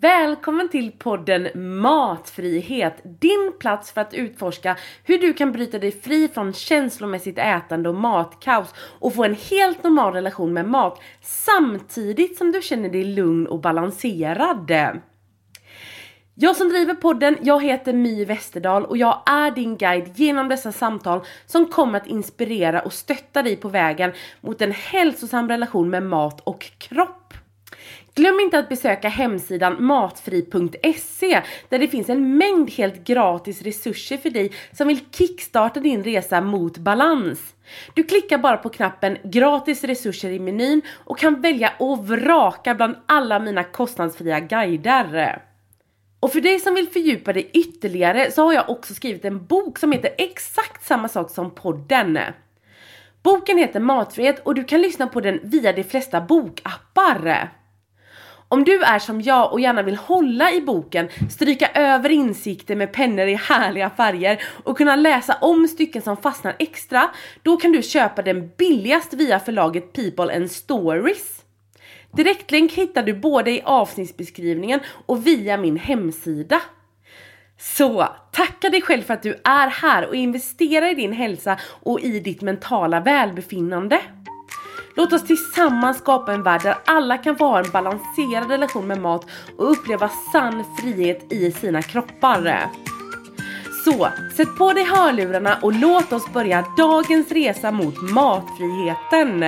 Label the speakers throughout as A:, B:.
A: Välkommen till podden Matfrihet, din plats för att utforska hur du kan bryta dig fri från känslomässigt ätande och matkaos och få en helt normal relation med mat samtidigt som du känner dig lugn och balanserad. Jag som driver podden, jag heter My Westerdahl och jag är din guide genom dessa samtal som kommer att inspirera och stötta dig på vägen mot en hälsosam relation med mat och kropp. Glöm inte att besöka hemsidan matfri.se där det finns en mängd helt gratis resurser för dig som vill kickstarta din resa mot balans. Du klickar bara på knappen gratis resurser i menyn och kan välja och vraka bland alla mina kostnadsfria guider. Och för dig som vill fördjupa dig ytterligare så har jag också skrivit en bok som heter exakt samma sak som podden. Boken heter Matfrihet och du kan lyssna på den via de flesta bokappar. Om du är som jag och gärna vill hålla i boken, stryka över insikter med pennor i härliga färger och kunna läsa om stycken som fastnar extra, då kan du köpa den billigast via förlaget People and Stories. Direktlänk hittar du både i avsnittsbeskrivningen och via min hemsida. Så tacka dig själv för att du är här och investera i din hälsa och i ditt mentala välbefinnande. Låt oss tillsammans skapa en värld där alla kan få ha en balanserad relation med mat och uppleva sann frihet i sina kroppar. Så, sätt på dig hörlurarna och låt oss börja dagens resa mot matfriheten.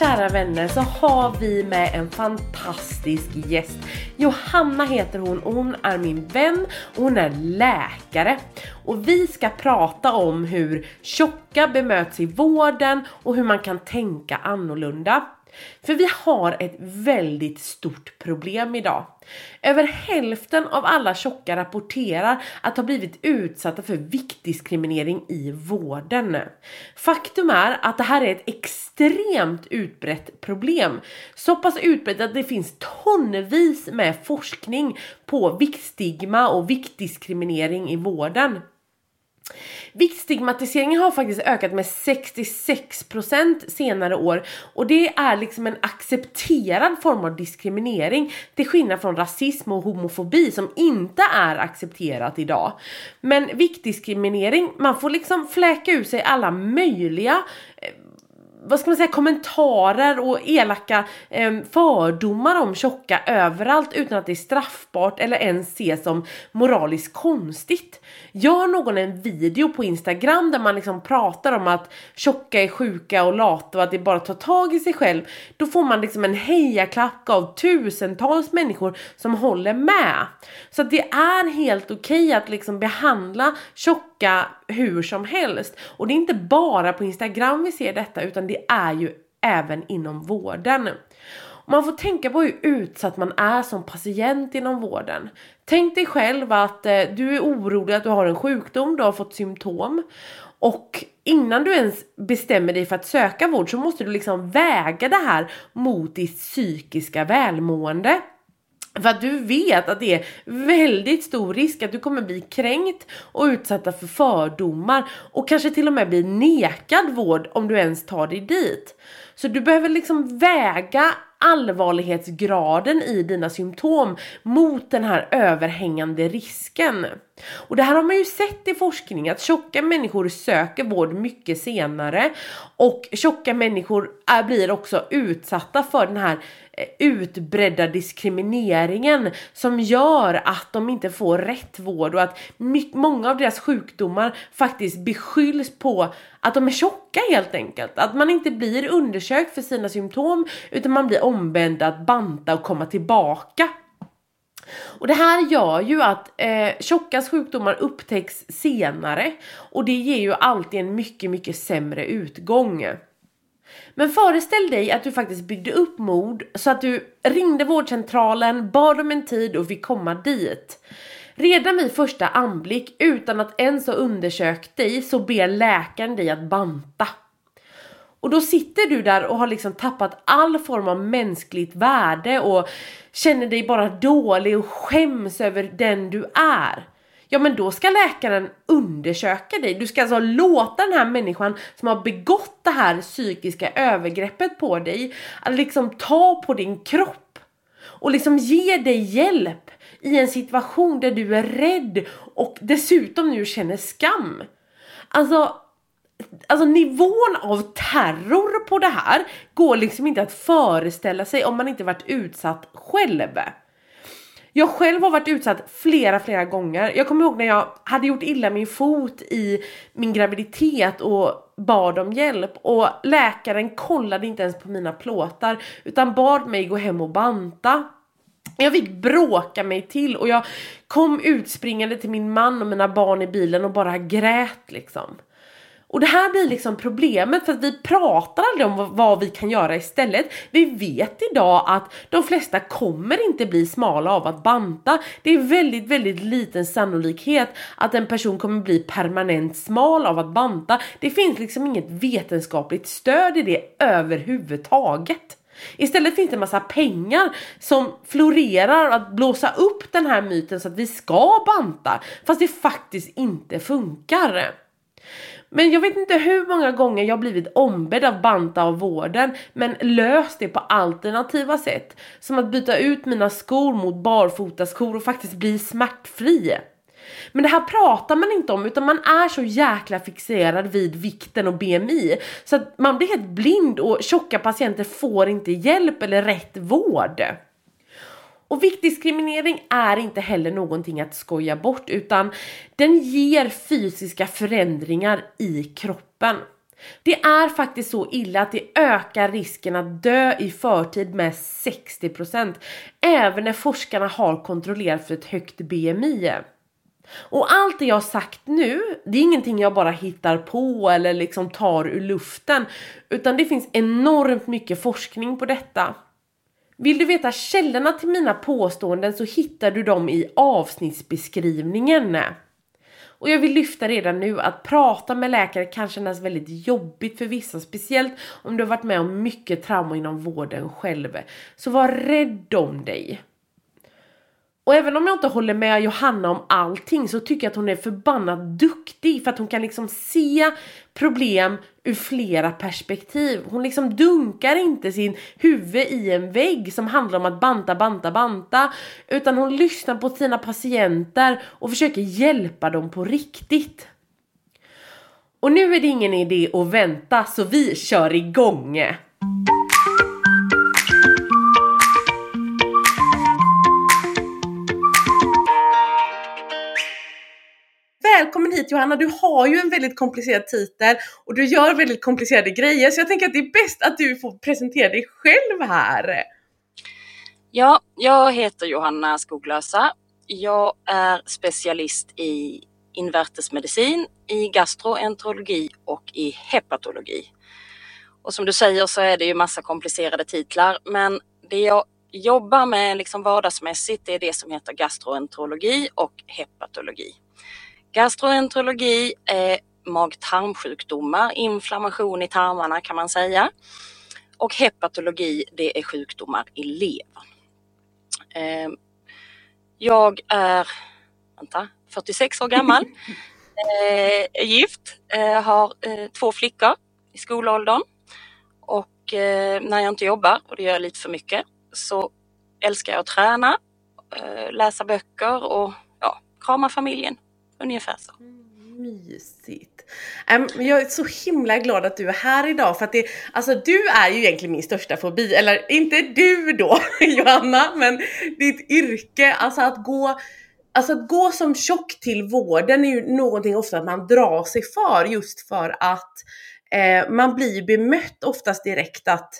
A: Kära vänner så har vi med en fantastisk gäst. Johanna heter hon och hon är min vän och hon är läkare. Och vi ska prata om hur tjocka bemöts i vården och hur man kan tänka annorlunda. För vi har ett väldigt stort problem idag. Över hälften av alla tjocka rapporterar att ha blivit utsatta för viktdiskriminering i vården. Faktum är att det här är ett extremt utbrett problem. Så pass utbrett att det finns tonvis med forskning på viktstigma och viktdiskriminering i vården. Viktstigmatiseringen har faktiskt ökat med 66% senare år och det är liksom en accepterad form av diskriminering till skillnad från rasism och homofobi som inte är accepterat idag. Men viktdiskriminering, man får liksom fläka ur sig alla möjliga eh, vad ska man säga, kommentarer och elaka eh, fördomar om tjocka överallt utan att det är straffbart eller ens ses som moraliskt konstigt. Gör någon en video på Instagram där man liksom pratar om att tjocka är sjuka och lata och att det bara tar tag i sig själv, då får man liksom en hejaklack av tusentals människor som håller med. Så att det är helt okej okay att liksom behandla tjocka hur som helst. Och det är inte bara på Instagram vi ser detta utan det är ju även inom vården. Man får tänka på hur utsatt man är som patient inom vården. Tänk dig själv att eh, du är orolig att du har en sjukdom, du har fått symptom och innan du ens bestämmer dig för att söka vård så måste du liksom väga det här mot ditt psykiska välmående. För att du vet att det är väldigt stor risk att du kommer bli kränkt och utsatta för fördomar och kanske till och med bli nekad vård om du ens tar dig dit. Så du behöver liksom väga allvarlighetsgraden i dina symptom mot den här överhängande risken. Och det här har man ju sett i forskning att tjocka människor söker vård mycket senare och tjocka människor är, blir också utsatta för den här eh, utbredda diskrimineringen som gör att de inte får rätt vård och att många av deras sjukdomar faktiskt beskylls på att de är tjocka helt enkelt. Att man inte blir undersökt för sina symptom utan man blir ombedd att banta och komma tillbaka. Och det här gör ju att eh, tjockas sjukdomar upptäcks senare och det ger ju alltid en mycket, mycket sämre utgång. Men föreställ dig att du faktiskt byggde upp mod så att du ringde vårdcentralen, bad om en tid och fick komma dit. Redan vid första anblick, utan att ens ha undersökt dig, så ber läkaren dig att banta. Och då sitter du där och har liksom tappat all form av mänskligt värde och känner dig bara dålig och skäms över den du är. Ja men då ska läkaren undersöka dig. Du ska alltså låta den här människan som har begått det här psykiska övergreppet på dig att liksom ta på din kropp och liksom ge dig hjälp i en situation där du är rädd och dessutom nu känner skam. Alltså Alltså nivån av terror på det här går liksom inte att föreställa sig om man inte varit utsatt själv. Jag själv har varit utsatt flera, flera gånger. Jag kommer ihåg när jag hade gjort illa min fot i min graviditet och bad om hjälp och läkaren kollade inte ens på mina plåtar utan bad mig gå hem och banta. Jag fick bråka mig till och jag kom utspringande till min man och mina barn i bilen och bara grät liksom. Och det här blir liksom problemet för att vi pratar aldrig om vad vi kan göra istället. Vi vet idag att de flesta kommer inte bli smala av att banta. Det är väldigt, väldigt liten sannolikhet att en person kommer bli permanent smal av att banta. Det finns liksom inget vetenskapligt stöd i det överhuvudtaget. Istället finns det en massa pengar som florerar att blåsa upp den här myten så att vi ska banta fast det faktiskt inte funkar. Men jag vet inte hur många gånger jag blivit ombedd av banta av vården men löst det på alternativa sätt. Som att byta ut mina skor mot barfotaskor och faktiskt bli smärtfri. Men det här pratar man inte om utan man är så jäkla fixerad vid vikten och BMI så att man blir helt blind och tjocka patienter får inte hjälp eller rätt vård. Och viktdiskriminering är inte heller någonting att skoja bort utan den ger fysiska förändringar i kroppen. Det är faktiskt så illa att det ökar risken att dö i förtid med 60% även när forskarna har kontrollerat för ett högt BMI. Och allt det jag sagt nu, det är ingenting jag bara hittar på eller liksom tar ur luften utan det finns enormt mycket forskning på detta. Vill du veta källorna till mina påståenden så hittar du dem i avsnittsbeskrivningen. Och jag vill lyfta redan nu att prata med läkare kan kännas väldigt jobbigt för vissa, speciellt om du har varit med om mycket trauma inom vården själv. Så var rädd om dig. Och även om jag inte håller med Johanna om allting så tycker jag att hon är förbannat duktig för att hon kan liksom se problem ur flera perspektiv. Hon liksom dunkar inte sin huvud i en vägg som handlar om att banta, banta, banta. Utan hon lyssnar på sina patienter och försöker hjälpa dem på riktigt. Och nu är det ingen idé att vänta så vi kör igång! Välkommen hit Johanna. Du har ju en väldigt komplicerad titel och du gör väldigt komplicerade grejer så jag tänker att det är bäst att du får presentera dig själv här.
B: Ja, jag heter Johanna Skoglösa. Jag är specialist i invärtesmedicin, i gastroenterologi och i hepatologi. Och som du säger så är det ju massa komplicerade titlar, men det jag jobbar med liksom vardagsmässigt är det som heter gastroenterologi och hepatologi. Gastroenterologi är mag-tarmsjukdomar, inflammation i tarmarna kan man säga. Och hepatologi det är sjukdomar i levern. Ehm, jag är vänta, 46 år gammal, är eh, gift, eh, har eh, två flickor i skolåldern och när jag inte jobbar, och det gör jag lite för mycket, så älskar jag att träna, läsa böcker och ja, krama familjen Ungefär så.
A: Mysigt. Um, jag är så himla glad att du är här idag för att det, alltså du är ju egentligen min största fobi, eller inte du då Johanna, men ditt yrke, alltså att gå Alltså att gå som tjock till vården är ju någonting ofta att man drar sig för just för att eh, man blir bemött oftast direkt att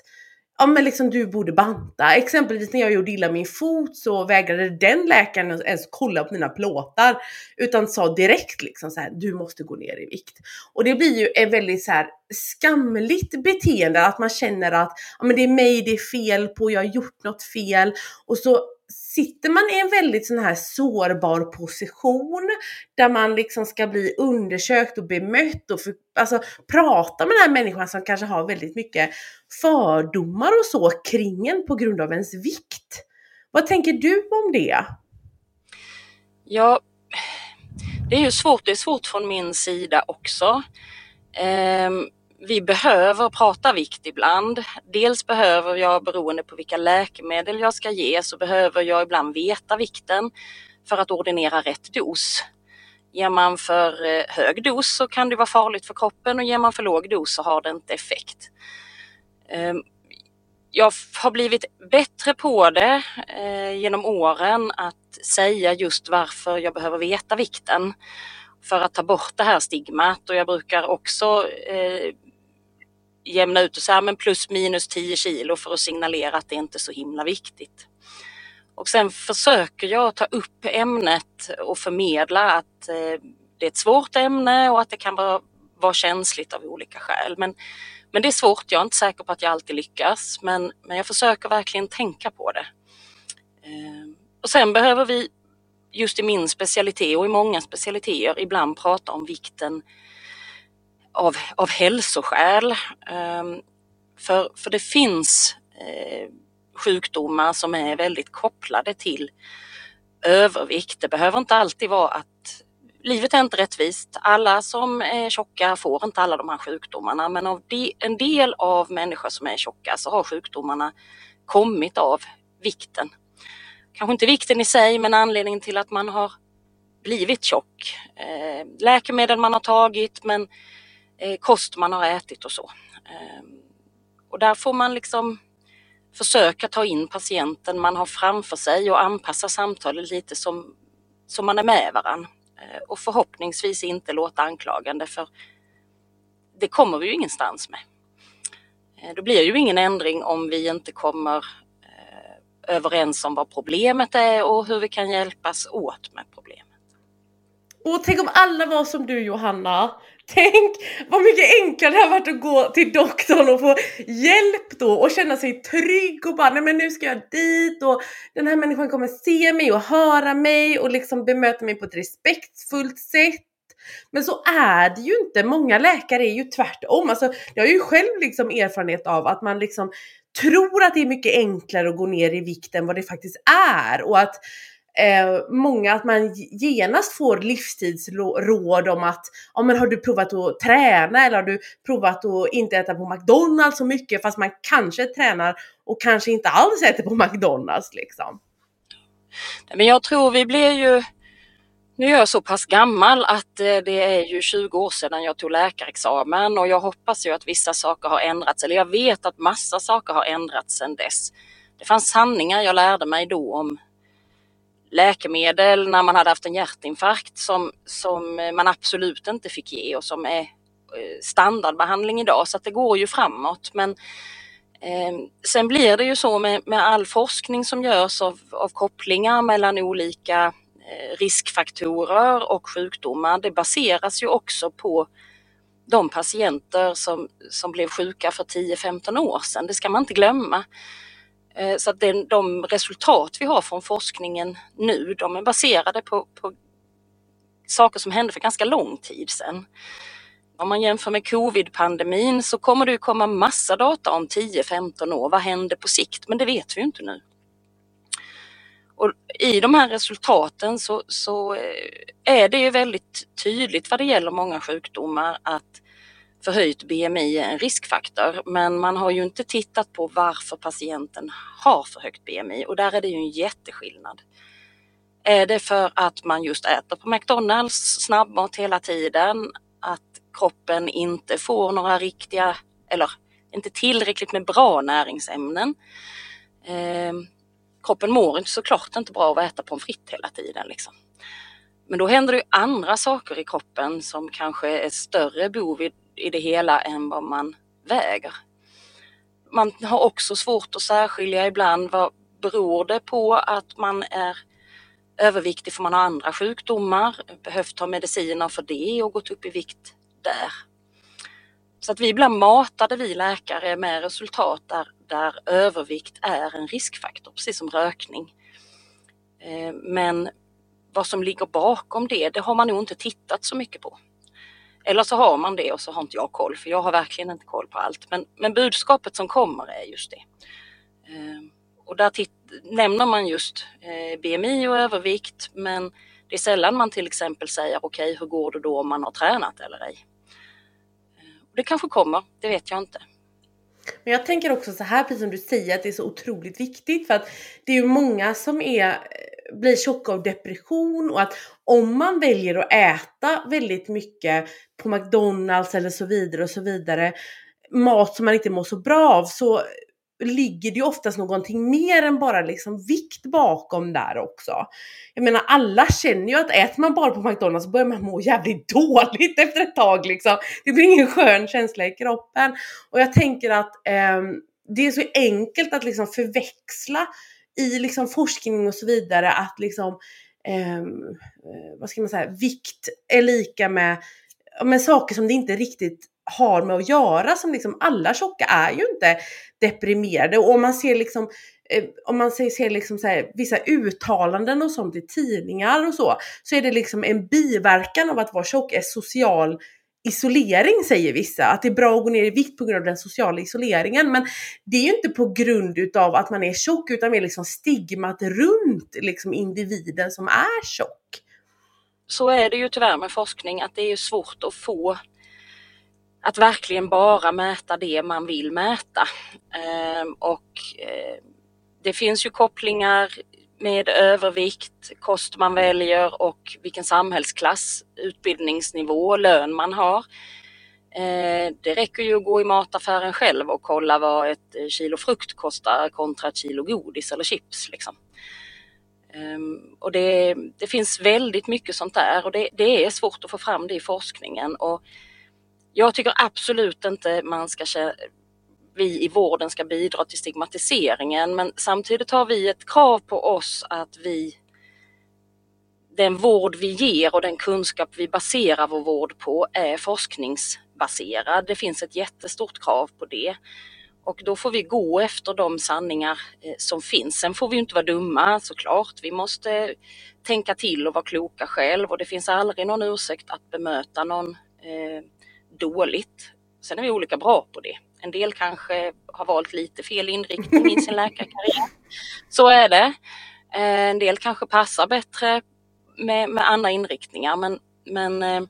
A: ja men liksom du borde banta. Exempelvis när jag gjorde illa min fot så vägrade den läkaren ens kolla på mina plåtar utan sa direkt liksom så här, du måste gå ner i vikt. Och det blir ju ett väldigt så här skamligt beteende att man känner att ja, men det är mig det är fel på, jag har gjort något fel och så sitter man i en väldigt sån här sårbar position där man liksom ska bli undersökt och bemött och för, alltså prata med den här människan som kanske har väldigt mycket fördomar och så kring en på grund av ens vikt. Vad tänker du om det?
B: Ja, det är ju svårt. Det är svårt från min sida också. Um, vi behöver prata vikt ibland. Dels behöver jag, beroende på vilka läkemedel jag ska ge, så behöver jag ibland veta vikten för att ordinera rätt dos. Ger man för eh, hög dos så kan det vara farligt för kroppen och ger man för låg dos så har det inte effekt. Ehm, jag har blivit bättre på det eh, genom åren att säga just varför jag behöver veta vikten för att ta bort det här stigmat och jag brukar också eh, jämna ut och säga men plus minus 10 kilo för att signalera att det inte är så himla viktigt. Och sen försöker jag ta upp ämnet och förmedla att eh, det är ett svårt ämne och att det kan vara, vara känsligt av olika skäl. Men, men det är svårt, jag är inte säker på att jag alltid lyckas men, men jag försöker verkligen tänka på det. Eh, och sen behöver vi just i min specialitet och i många specialiteter ibland prata om vikten av, av hälsoskäl. Ehm, för, för det finns eh, sjukdomar som är väldigt kopplade till övervikt. Det behöver inte alltid vara att livet är inte rättvist. Alla som är tjocka får inte alla de här sjukdomarna men av de, en del av människor som är tjocka så har sjukdomarna kommit av vikten. Kanske inte vikten i sig men anledningen till att man har blivit tjock. Ehm, läkemedel man har tagit men Eh, kost man har ätit och så. Ehm, och där får man liksom försöka ta in patienten man har framför sig och anpassa samtalet lite som, som man är med varann. Eh, och förhoppningsvis inte låta anklagande för det kommer vi ju ingenstans med. Eh, det blir ju ingen ändring om vi inte kommer överens om vad problemet är och hur vi kan hjälpas åt med problemet.
A: Och tänk om alla var som du Johanna. Tänk vad mycket enklare det har varit att gå till doktorn och få hjälp då och känna sig trygg och bara nej men nu ska jag dit och den här människan kommer se mig och höra mig och liksom bemöta mig på ett respektfullt sätt. Men så är det ju inte. Många läkare är ju tvärtom. Alltså, jag har ju själv liksom erfarenhet av att man liksom tror att det är mycket enklare att gå ner i vikt än vad det faktiskt är och att eh, många att man genast får livstidsråd om att ja, men har du provat att träna eller har du provat att inte äta på McDonalds så mycket fast man kanske tränar och kanske inte alls äter på McDonalds liksom.
B: Men jag tror vi blir ju nu är jag så pass gammal att eh, det är ju 20 år sedan jag tog läkarexamen och jag hoppas ju att vissa saker har ändrats eller jag vet att massa saker har ändrats sedan dess. Det fanns sanningar jag lärde mig då om läkemedel när man hade haft en hjärtinfarkt som, som man absolut inte fick ge och som är eh, standardbehandling idag så att det går ju framåt. Men eh, sen blir det ju så med, med all forskning som görs av, av kopplingar mellan olika eh, riskfaktorer och sjukdomar. Det baseras ju också på de patienter som, som blev sjuka för 10-15 år sedan. Det ska man inte glömma. Eh, så att den, de resultat vi har från forskningen nu, de är baserade på, på saker som hände för ganska lång tid sedan. Om man jämför med covid-pandemin så kommer det ju komma massa data om 10-15 år. Vad händer på sikt? Men det vet vi inte nu. Och I de här resultaten så, så eh, är det ju väldigt tydligt vad det gäller många sjukdomar att förhöjt BMI är en riskfaktor men man har ju inte tittat på varför patienten har för högt BMI och där är det ju en jätteskillnad. Är det för att man just äter på McDonalds snabbmat hela tiden, att kroppen inte får några riktiga eller inte tillräckligt med bra näringsämnen. Eh, kroppen mår inte såklart inte bra av att äta pommes frites hela tiden. Liksom. Men då händer det andra saker i kroppen som kanske är större bov i i det hela än vad man väger. Man har också svårt att särskilja ibland vad beror det på att man är överviktig för man har andra sjukdomar, behövt ta mediciner för det och gått upp i vikt där. Så att vi blir matade, vi läkare, med resultat där, där övervikt är en riskfaktor, precis som rökning. Eh, men vad som ligger bakom det, det har man nog inte tittat så mycket på. Eller så har man det och så har inte jag koll, för jag har verkligen inte koll på allt. Men, men budskapet som kommer är just det. Ehm, och där nämner man just eh, BMI och övervikt, men det är sällan man till exempel säger okej, okay, hur går det då om man har tränat eller ej? Ehm, det kanske kommer, det vet jag inte.
A: Men jag tänker också så här, precis som du säger, att det är så otroligt viktigt för att det är ju många som är, blir tjocka av depression och att om man väljer att äta väldigt mycket på McDonalds eller så vidare och så vidare, mat som man inte mår så bra av så ligger det ju oftast någonting mer än bara liksom vikt bakom där också. Jag menar alla känner ju att äter man bara på McDonalds så börjar man må jävligt dåligt efter ett tag liksom. Det blir ingen skön känsla i kroppen. Och jag tänker att eh, det är så enkelt att liksom förväxla i liksom forskning och så vidare att liksom ehm, eh, vad ska man säga, vikt är lika med, med saker som det inte riktigt har med att göra som liksom alla tjocka är ju inte deprimerade. Och om man ser liksom eh, om man ser, ser liksom så här, vissa uttalanden och sånt i tidningar och så, så är det liksom en biverkan av att vara tjock är social isolering säger vissa, att det är bra att gå ner i vikt på grund av den sociala isoleringen. Men det är ju inte på grund utav att man är tjock utan mer liksom stigmat runt liksom individen som är tjock.
B: Så är det ju tyvärr med forskning att det är svårt att få att verkligen bara mäta det man vill mäta. Ehm, och eh, det finns ju kopplingar med övervikt, kost man väljer och vilken samhällsklass, utbildningsnivå, lön man har. Eh, det räcker ju att gå i mataffären själv och kolla vad ett eh, kilo frukt kostar kontra ett kilo godis eller chips. Liksom. Ehm, och det, det finns väldigt mycket sånt där och det, det, är svårt att få fram det i forskningen. Och jag tycker absolut inte man ska vi i vården ska bidra till stigmatiseringen men samtidigt har vi ett krav på oss att vi den vård vi ger och den kunskap vi baserar vår vård på är forskningsbaserad. Det finns ett jättestort krav på det. Och då får vi gå efter de sanningar eh, som finns. Sen får vi inte vara dumma såklart. Vi måste tänka till och vara kloka själv och det finns aldrig någon ursäkt att bemöta någon eh, dåligt. Sen är vi olika bra på det. En del kanske har valt lite fel inriktning i sin läkarkarriär. Så är det. Eh, en del kanske passar bättre med, med andra inriktningar men, men eh,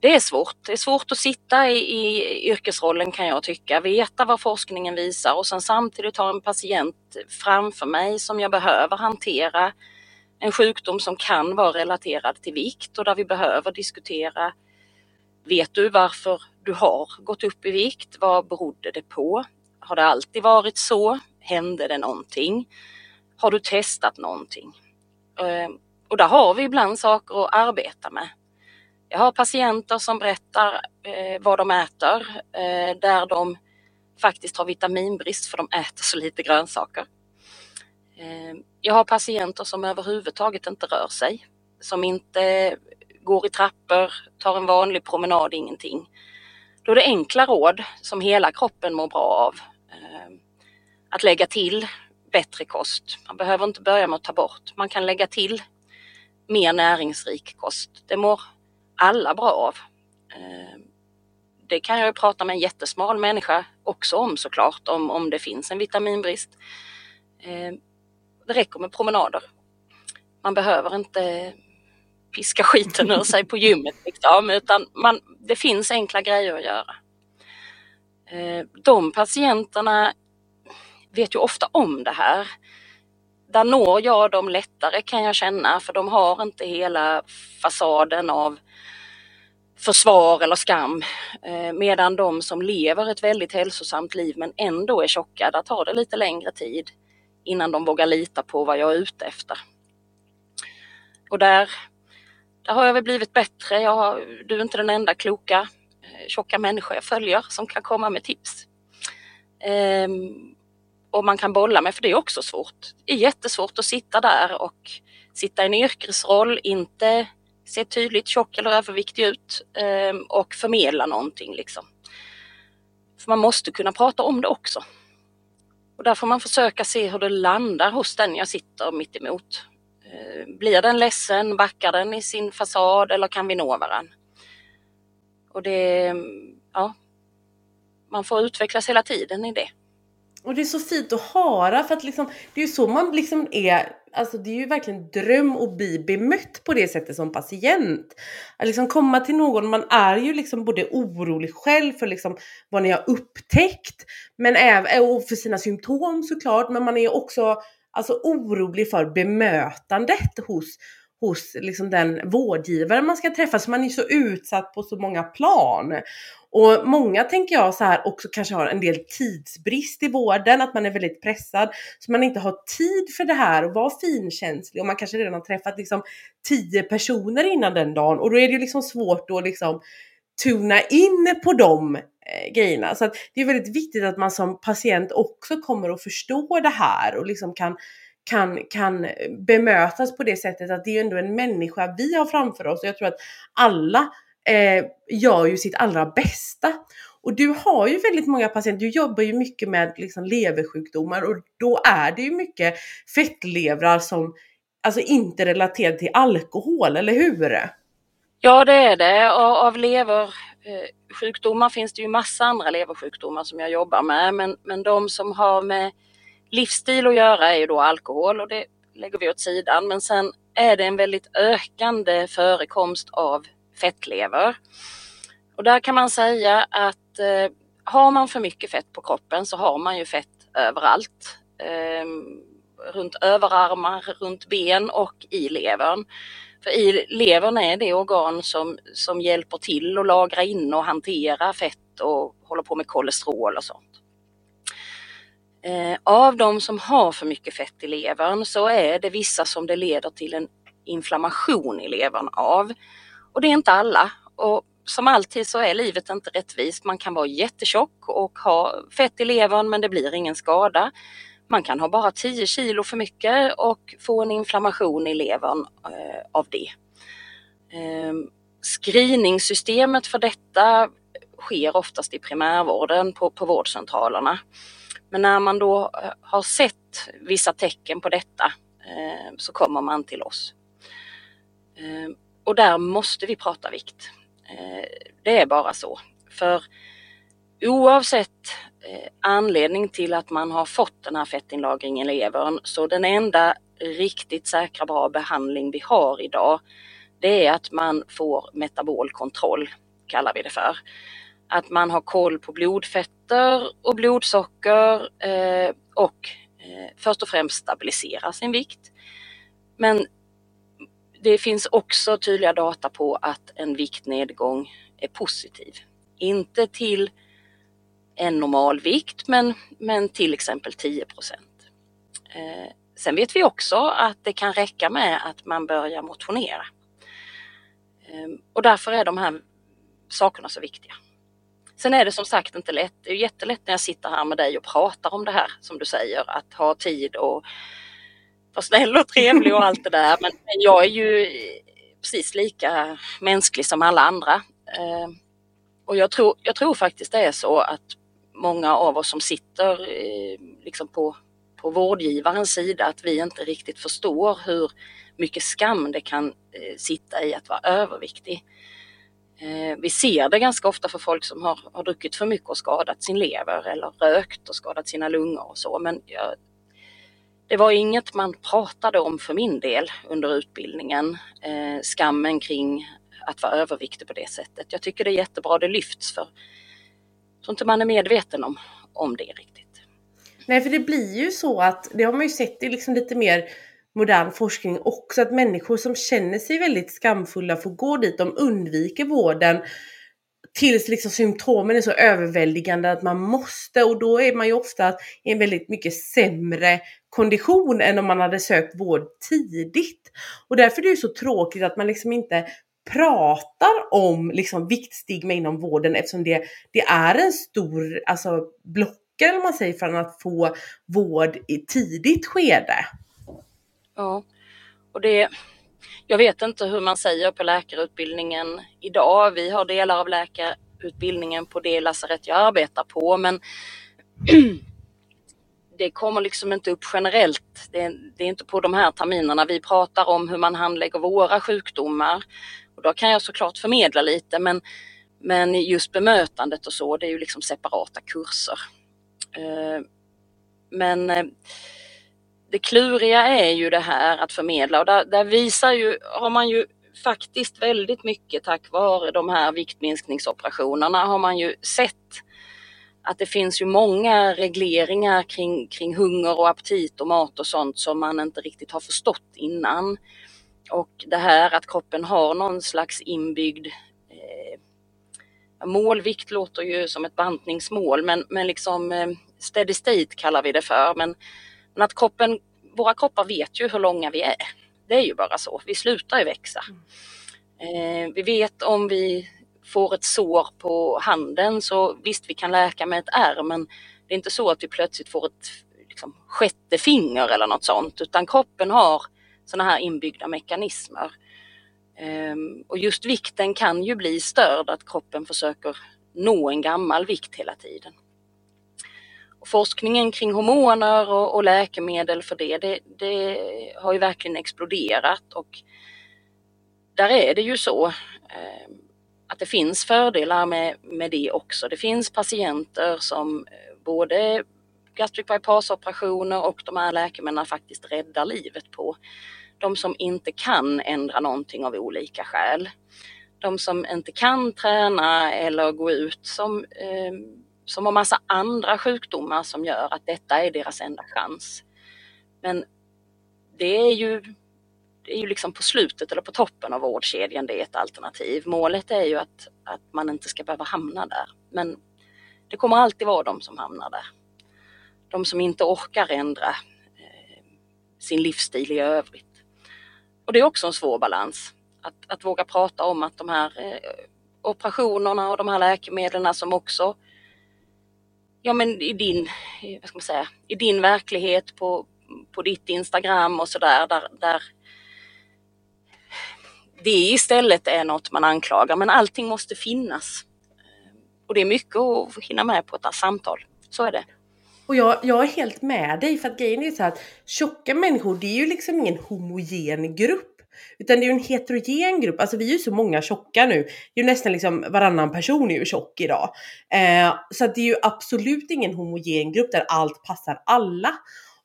B: det är svårt. Det är svårt att sitta i, i yrkesrollen kan jag tycka, veta vad forskningen visar och sen samtidigt ha en patient framför mig som jag behöver hantera. En sjukdom som kan vara relaterad till vikt och där vi behöver diskutera Vet du varför du har gått upp i vikt? Vad berodde det på? Har det alltid varit så? Hände det någonting? Har du testat någonting? Ehm, och där har vi ibland saker att arbeta med. Jag har patienter som berättar eh, vad de äter eh, där de faktiskt har vitaminbrist för de äter så lite grönsaker. Ehm, jag har patienter som överhuvudtaget inte rör sig, som inte går i trappor, tar en vanlig promenad, ingenting. Då är det enkla råd som hela kroppen mår bra av. Ehm, att lägga till bättre kost. Man behöver inte börja med att ta bort. Man kan lägga till mer näringsrik kost. Det mår alla bra av. Ehm, det kan jag ju prata med en jättesmal människa också om såklart, om, om det finns en vitaminbrist. Ehm, det räcker med promenader. Man behöver inte piska skiten ur sig på gymmet. Liksom, utan man, det finns enkla grejer att göra. Eh, de patienterna vet ju ofta om det här. Där når jag dem lättare kan jag känna för de har inte hela fasaden av försvar eller skam. Eh, medan de som lever ett väldigt hälsosamt liv men ändå är tjocka, där tar det lite längre tid innan de vågar lita på vad jag är ute efter. Och där där har jag väl blivit bättre. Jag har, du är inte den enda kloka eh, tjocka människa jag följer som kan komma med tips. Um, och man kan bolla med, för det är också svårt. Det är jättesvårt att sitta där och sitta i en yrkesroll, inte se tydligt tjock eller överviktig ut um, och förmedla någonting liksom. För man måste kunna prata om det också. Och där får man försöka se hur det landar hos den jag sitter mitt emot. Eh, blir den ledsen? Backar den i sin fasad eller kan vi nå varandra? Och det, mm, ja, man får utvecklas hela tiden i det.
A: Och det är så fint att höra för att liksom, det är ju så man liksom är, alltså det är ju verkligen dröm att bli bemött på det sättet som patient. Att liksom komma till någon, man är ju liksom både orolig själv för liksom vad ni har upptäckt, men även och för sina symptom såklart, men man är också alltså orolig för bemötandet hos hos liksom den vårdgivare man ska träffa. Så man är så utsatt på så många plan. Och många tänker jag så här också kanske har en del tidsbrist i vården, att man är väldigt pressad. Så man inte har tid för det här och vara finkänslig och man kanske redan har träffat liksom tio personer innan den dagen och då är det ju liksom svårt att liksom tuna in på dem. Eh, grejerna. Så att det är väldigt viktigt att man som patient också kommer att förstå det här och liksom kan kan, kan bemötas på det sättet att det är ändå en människa vi har framför oss och jag tror att alla eh, gör ju sitt allra bästa. Och du har ju väldigt många patienter, du jobbar ju mycket med liksom leversjukdomar och då är det ju mycket fettlevrar som alltså inte relaterar till alkohol, eller hur?
B: Ja det är det. Och av Eh, sjukdomar finns det ju massa andra leversjukdomar som jag jobbar med men, men de som har med livsstil att göra är ju då alkohol och det lägger vi åt sidan men sen är det en väldigt ökande förekomst av fettlever. Och där kan man säga att eh, har man för mycket fett på kroppen så har man ju fett överallt. Eh, runt överarmar, runt ben och i levern. För i levern är det organ som, som hjälper till att lagra in och hantera fett och håller på med kolesterol och sånt. Eh, av de som har för mycket fett i levern så är det vissa som det leder till en inflammation i levern av. Och det är inte alla. Och som alltid så är livet inte rättvist. Man kan vara jättetjock och ha fett i levern men det blir ingen skada. Man kan ha bara 10 kilo för mycket och få en inflammation i levern eh, av det. Eh, screeningsystemet för detta sker oftast i primärvården på, på vårdcentralerna. Men när man då eh, har sett vissa tecken på detta eh, så kommer man till oss. Eh, och där måste vi prata vikt. Eh, det är bara så. För oavsett Eh, anledning till att man har fått den här fettinlagringen i levern så den enda riktigt säkra bra behandling vi har idag det är att man får metabolkontroll, kallar vi det för att man har koll på blodfetter och blodsocker eh, och eh, först och främst stabilisera sin vikt. Men det finns också tydliga data på att en viktnedgång är positiv. Inte till en normal vikt men, men till exempel 10. Eh, sen vet vi också att det kan räcka med att man börjar motionera. Eh, och därför är de här sakerna så viktiga. Sen är det som sagt inte lätt. Det är jättelätt när jag sitter här med dig och pratar om det här som du säger, att ha tid och vara snäll och trevlig och allt det där. Men jag är ju precis lika mänsklig som alla andra. Eh, och jag tror, jag tror faktiskt det är så att många av oss som sitter eh, liksom på, på vårdgivarens sida, att vi inte riktigt förstår hur mycket skam det kan eh, sitta i att vara överviktig. Eh, vi ser det ganska ofta för folk som har, har druckit för mycket och skadat sin lever eller rökt och skadat sina lungor och så. Men jag, det var inget man pratade om för min del under utbildningen. Eh, skammen kring att vara överviktig på det sättet. Jag tycker det är jättebra det lyfts för tror inte man är medveten om, om det riktigt.
A: Nej, för det blir ju så att det har man ju sett i liksom lite mer modern forskning också att människor som känner sig väldigt skamfulla får gå dit, de undviker vården tills liksom symptomen är så överväldigande att man måste och då är man ju ofta i en väldigt mycket sämre kondition än om man hade sökt vård tidigt. Och därför är det så tråkigt att man liksom inte pratar om liksom viktstigma inom vården eftersom det, det är en stor alltså, blockare eller man säger för att få vård i tidigt skede.
B: Ja, och det, jag vet inte hur man säger på läkarutbildningen idag. Vi har delar av läkarutbildningen på det lasarett jag arbetar på, men det kommer liksom inte upp generellt. Det är, det är, inte på de här terminerna vi pratar om hur man handlägger våra sjukdomar. Och då kan jag såklart förmedla lite men, men just bemötandet och så, det är ju liksom separata kurser. Eh, men eh, det kluriga är ju det här att förmedla och där, där visar ju, har man ju faktiskt väldigt mycket tack vare de här viktminskningsoperationerna har man ju sett att det finns ju många regleringar kring, kring hunger och aptit och mat och sånt som man inte riktigt har förstått innan. Och det här att kroppen har någon slags inbyggd eh, målvikt låter ju som ett bantningsmål men, men liksom eh, steady state kallar vi det för. Men, men att kroppen, våra kroppar vet ju hur långa vi är. Det är ju bara så, vi slutar ju växa. Eh, vi vet om vi får ett sår på handen så visst, vi kan läka med ett ärr men det är inte så att vi plötsligt får ett liksom, sjätte finger eller något sånt utan kroppen har sådana här inbyggda mekanismer. Ehm, och just vikten kan ju bli störd att kroppen försöker nå en gammal vikt hela tiden. Och forskningen kring hormoner och, och läkemedel för det, det, det, har ju verkligen exploderat och där är det ju så ehm, att det finns fördelar med, med det också. Det finns patienter som eh, både gastric bypass-operationer och de här läkemedlen faktiskt räddar livet på. De som inte kan ändra någonting av olika skäl. De som inte kan träna eller gå ut som, eh, som har massa andra sjukdomar som gör att detta är deras enda chans. Men det är ju det är ju liksom på slutet eller på toppen av vårdkedjan det är ett alternativ. Målet är ju att, att man inte ska behöva hamna där. Men det kommer alltid vara de som hamnar där. De som inte orkar ändra eh, sin livsstil i övrigt. Och det är också en svår balans. Att, att våga prata om att de här eh, operationerna och de här läkemedlen som också ja men i din, eh, vad ska man säga, i din verklighet på, på ditt Instagram och sådär där, där det istället är något man anklagar men allting måste finnas. Och det är mycket att hinna med på ett samtal. Så är det.
A: Och jag, jag är helt med dig för att grejen är så här att tjocka människor det är ju liksom ingen homogen grupp. Utan det är ju en heterogen grupp, alltså vi är ju så många tjocka nu. Det är ju nästan liksom varannan person är ju tjock idag. Eh, så att det är ju absolut ingen homogen grupp där allt passar alla.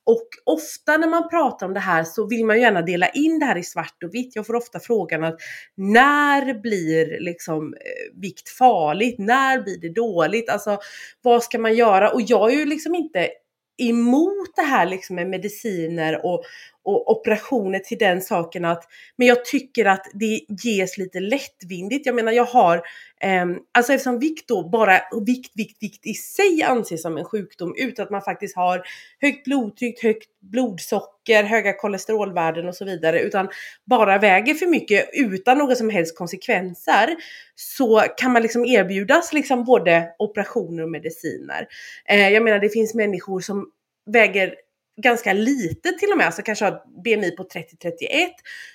A: Och ofta när man pratar om det här så vill man ju gärna dela in det här i svart och vitt. Jag får ofta frågan att när blir liksom eh, vikt farligt? När blir det dåligt? Alltså vad ska man göra? Och jag är ju liksom inte emot det här liksom med mediciner och, och operationer till den saken att, men jag tycker att det ges lite lättvindigt. Jag menar jag har, Ehm, alltså eftersom vikt då bara, vikt, vikt, vikt i sig anses som en sjukdom utan att man faktiskt har högt blodtryck, högt blodsocker, höga kolesterolvärden och så vidare utan bara väger för mycket utan några som helst konsekvenser så kan man liksom erbjudas liksom både operationer och mediciner. Eh, jag menar det finns människor som väger ganska lite till och med, alltså kanske har BMI på 30-31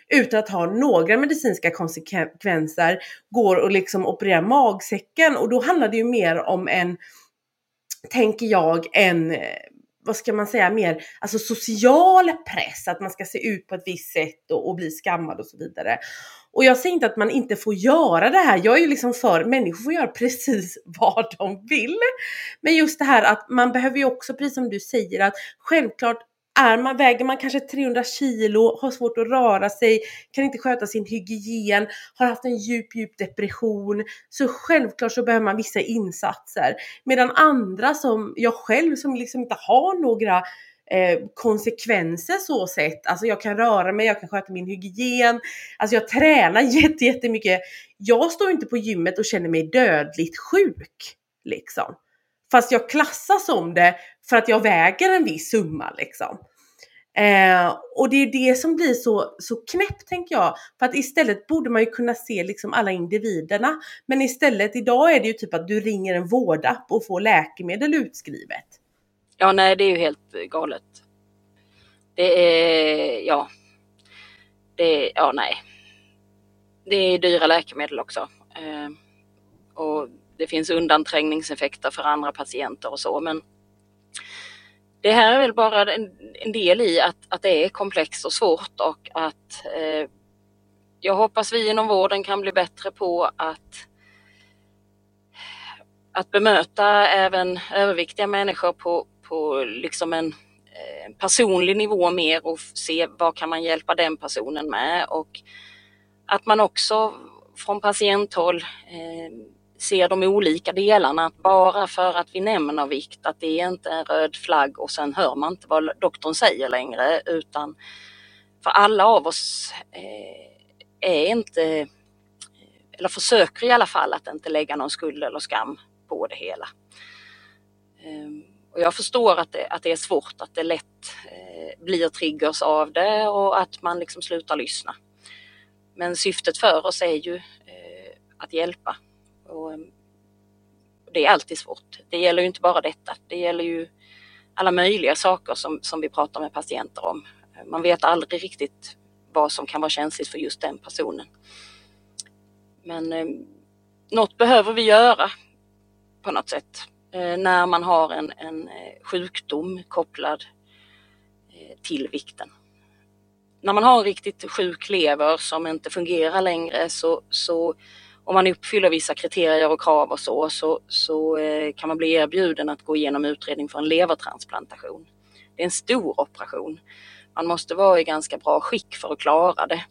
A: utan att ha några medicinska konsekvenser går och liksom opererar magsäcken. Och då handlar det ju mer om en, tänker jag, en vad ska man säga, mer alltså social press, att man ska se ut på ett visst sätt och, och bli skammad och så vidare. Och jag säger inte att man inte får göra det här. Jag är ju liksom för människor får göra precis vad de vill. Men just det här att man behöver ju också, precis som du säger, att självklart är man, väger man kanske 300 kilo, har svårt att röra sig, kan inte sköta sin hygien, har haft en djup, djup depression. Så självklart så behöver man vissa insatser. Medan andra som jag själv som liksom inte har några eh, konsekvenser så sett. Alltså jag kan röra mig, jag kan sköta min hygien, alltså jag tränar jätte, jättemycket. Jag står inte på gymmet och känner mig dödligt sjuk liksom. Fast jag klassas som det för att jag väger en viss summa liksom. Eh, och det är det som blir så, så knäppt tänker jag. För att istället borde man ju kunna se liksom alla individerna. Men istället idag är det ju typ att du ringer en vårdapp och får läkemedel utskrivet.
B: Ja, nej, det är ju helt galet. Det är, ja. Det är, ja, nej. Det är dyra läkemedel också. Eh, och det finns undanträngningseffekter för andra patienter och så, men det här är väl bara en, en, del i att, att det är komplext och svårt och att eh, jag hoppas vi inom vården kan bli bättre på att att bemöta även överviktiga människor på, på liksom en eh, personlig nivå mer och se vad kan man hjälpa den personen med och att man också från patienthåll eh, ser de olika delarna. Att bara för att vi nämner vikt, att det är inte en röd flagg och sen hör man inte vad doktorn säger längre utan för alla av oss eh, är inte, eller försöker i alla fall att inte lägga någon skuld eller skam på det hela. Ehm, och jag förstår att det, att det är svårt, att det lätt eh, blir triggers av det och att man liksom slutar lyssna. Men syftet för oss är ju eh, att hjälpa. Och eh, det är alltid svårt. Det gäller ju inte bara detta. Det gäller ju alla möjliga saker som, som vi pratar med patienter om. Man vet aldrig riktigt vad som kan vara känsligt för just den personen. Men eh, något behöver vi göra på något sätt eh, när man har en, en eh, sjukdom kopplad eh, till vikten. När man har en riktigt sjuk lever som inte fungerar längre så, så om man uppfyller vissa kriterier och krav och så, så, så eh, kan man bli erbjuden att gå igenom utredning för en levertransplantation. Det är en stor operation. Man måste vara i ganska bra skick för att klara det.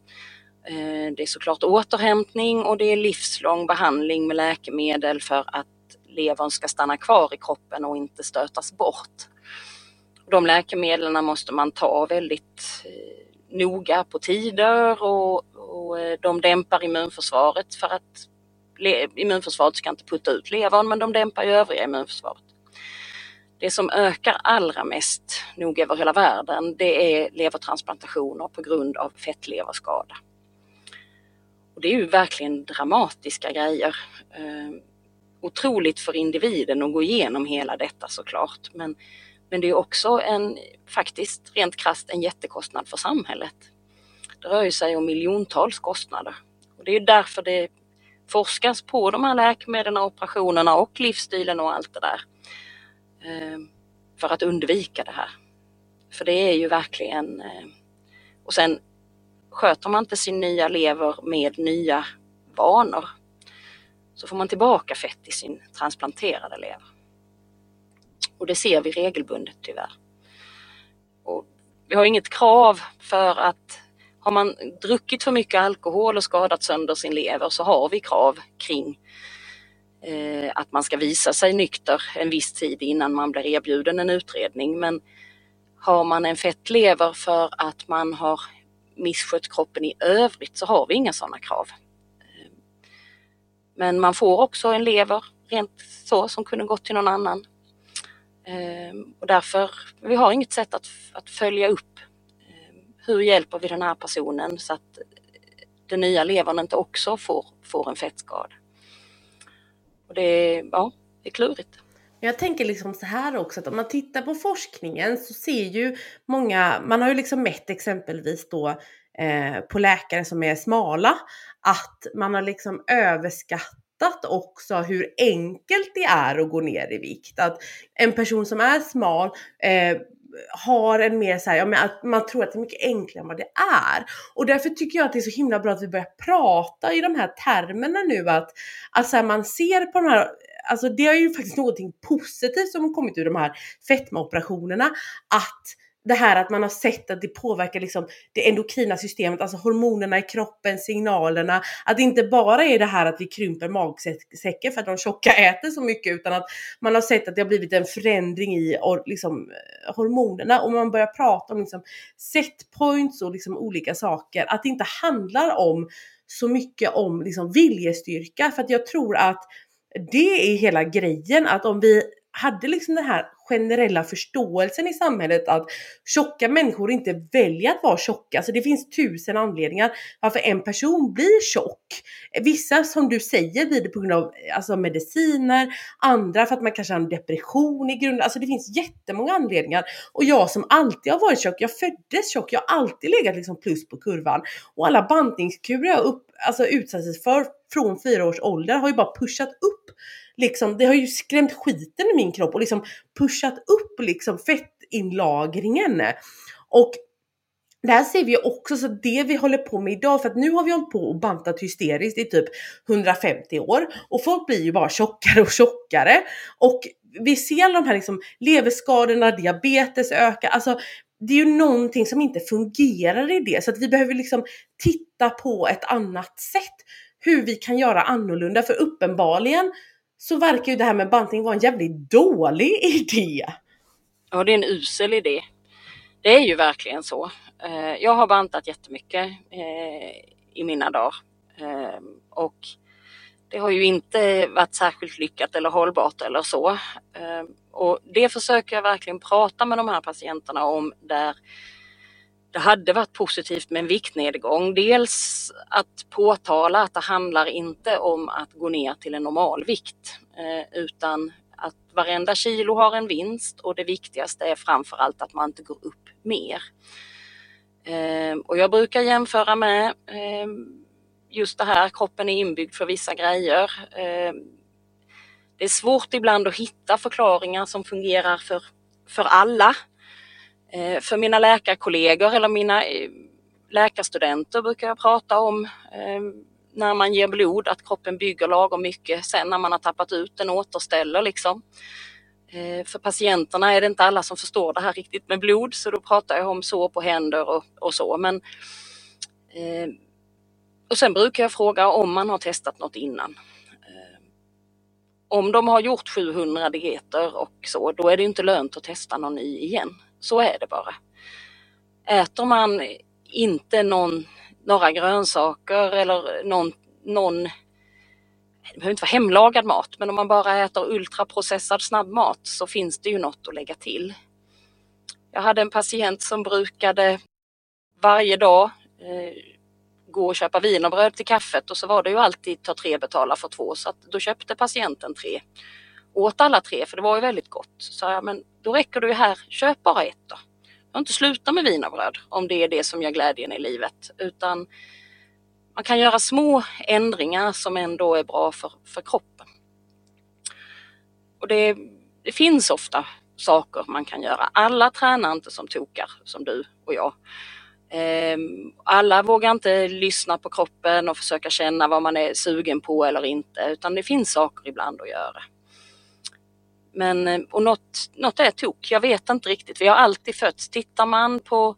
B: Eh, det är såklart återhämtning och det är livslång behandling med läkemedel för att levern ska stanna kvar i kroppen och inte stötas bort. De läkemedlen måste man ta väldigt eh, noga på tider och, och eh, de dämpar immunförsvaret för att immunförsvaret ska inte putta ut levern men de dämpar ju övriga immunförsvaret. Det som ökar allra mest, nog över hela världen, det är levertransplantationer på grund av fettleverskada. Och det är ju verkligen dramatiska grejer. Eh, otroligt för individen att gå igenom hela detta såklart. Men, men det är också en, faktiskt rent krast en jättekostnad för samhället. Det rör sig om miljontals kostnader. Och det är därför det forskas på de här läkemedlen, operationerna och livsstilen och allt det där. Eh, för att undvika det här. För det är ju verkligen... Eh, och sen sköter man inte sin nya lever med nya vanor så får man tillbaka fett i sin transplanterade lever. Och det ser vi regelbundet tyvärr. Och vi har inget krav för att har man druckit för mycket alkohol och skadat sönder sin lever så har vi krav kring eh, att man ska visa sig nykter en viss tid innan man blir erbjuden en utredning. Men har man en fettlever för att man har misskött kroppen i övrigt så har vi inga sådana krav. Eh, men man får också en lever rent så som kunde gått till någon annan. Ehm, och därför, vi har inget sätt att, att följa upp ehm, hur hjälper vi den här personen så att den nya levern inte också får, får en fettskada. Och det, ja, det är klurigt.
A: Jag tänker liksom så här också att om man tittar på forskningen så ser ju många, man har ju liksom mätt exempelvis då eh, på läkare som är smala att man har liksom överskattat också hur enkelt det är att gå ner i vikt. Att en person som är smal eh, har en mer så här, ja, men att man tror att det är mycket enklare än vad det är. Och därför tycker jag att det är så himla bra att vi börjar prata i de här termerna nu att att här, man ser på de här Alltså det är ju faktiskt någonting positivt som har kommit ur de här fetmaoperationerna. Att det här att man har sett att det påverkar liksom det endokrina systemet, alltså hormonerna i kroppen, signalerna. Att det inte bara är det här att vi krymper magsäcken för att de tjocka äter så mycket utan att man har sett att det har blivit en förändring i liksom, eh, hormonerna och man börjar prata om liksom, setpoints och liksom, olika saker. Att det inte handlar om så mycket om liksom, viljestyrka för att jag tror att det är hela grejen att om vi hade liksom den här generella förståelsen i samhället att tjocka människor inte väljer att vara tjocka. Så det finns tusen anledningar varför en person blir tjock. Vissa som du säger blir det på grund av alltså mediciner, andra för att man kanske har en depression i grunden. Alltså det finns jättemånga anledningar. Och jag som alltid har varit tjock, jag föddes tjock, jag har alltid legat liksom plus på kurvan. Och alla bantningskurer jag upp, alltså utsattes för från fyra års ålder har ju bara pushat upp liksom, det har ju skrämt skiten i min kropp och liksom pushat upp liksom fettinlagringen. Och det här ser vi också så det vi håller på med idag, för att nu har vi hållit på och bantat hysteriskt i typ 150 år och folk blir ju bara tjockare och tjockare och vi ser alla de här liksom leverskadorna, diabetes ökar, alltså det är ju någonting som inte fungerar i det så att vi behöver liksom titta på ett annat sätt hur vi kan göra annorlunda för uppenbarligen så verkar ju det här med bantning vara en jävligt dålig idé.
B: Ja, det är en usel idé. Det är ju verkligen så. Eh, jag har bantat jättemycket eh, i mina dagar eh, och det har ju inte varit särskilt lyckat eller hållbart eller så. Och det försöker jag verkligen prata med de här patienterna om där det hade varit positivt med en viktnedgång. Dels att påtala att det handlar inte om att gå ner till en normalvikt eh, utan att varenda kilo har en vinst och det viktigaste är framförallt att man inte går upp mer. Ehm, och jag brukar jämföra med ehm, just det här, kroppen är inbyggd för vissa grejer. Ehm, det är svårt ibland att hitta förklaringar som fungerar för, för alla. Eh, för mina läkarkollegor eller mina eh, läkarstudenter brukar jag prata om eh, när man ger blod att kroppen bygger lagom mycket. Sen när man har tappat ut den återställer liksom. För patienterna är det inte alla som förstår det här riktigt med blod så då pratar jag om sår på händer och, och så. Men, eh, och sen brukar jag fråga om man har testat något innan. Eh, om de har gjort 700 dieter och så, då är det inte lönt att testa någon ny igen. Så är det bara. Äter man inte någon, några grönsaker eller någon, någon det behöver inte vara hemlagad mat, men om man bara äter ultraprocessad snabbmat så finns det ju något att lägga till. Jag hade en patient som brukade varje dag eh, gå och köpa wienerbröd till kaffet och så var det ju alltid ta tre betala för två så att då köpte patienten tre. Åt alla tre för det var ju väldigt gott. Så sa jag, men då räcker det ju här, köp bara ett då. Jag inte sluta med wienerbröd om det är det som gör glädjen i livet utan man kan göra små ändringar som ändå är bra för, för kroppen. Och det, det finns ofta saker man kan göra. Alla tränar inte som tokar som du och jag. Ehm, alla vågar inte lyssna på kroppen och försöka känna vad man är sugen på eller inte utan det finns saker ibland att göra. Men eh, och något, något är tok, jag vet inte riktigt. Vi har alltid fötts. Tittar man på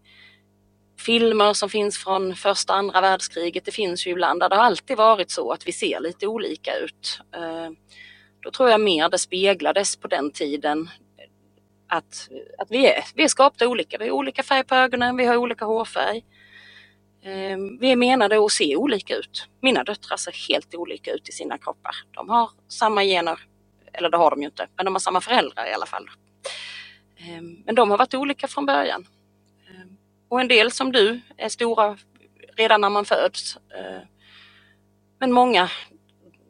B: filmer som finns från första och andra världskriget, det finns ju ibland där det har alltid varit så att vi ser lite olika ut. Eh, då tror jag mer det speglades på den tiden att, att vi, är, vi är skapta olika. Vi har olika färg på ögonen, vi har olika hårfärg. Eh, vi är menade att se olika ut. Mina döttrar ser helt olika ut i sina kroppar. De har samma gener, eller det har de ju inte, men de har samma föräldrar i alla fall. Ehm, men de har varit olika från början. Ehm, och en del som du är stora redan när man föds. Ehm, men många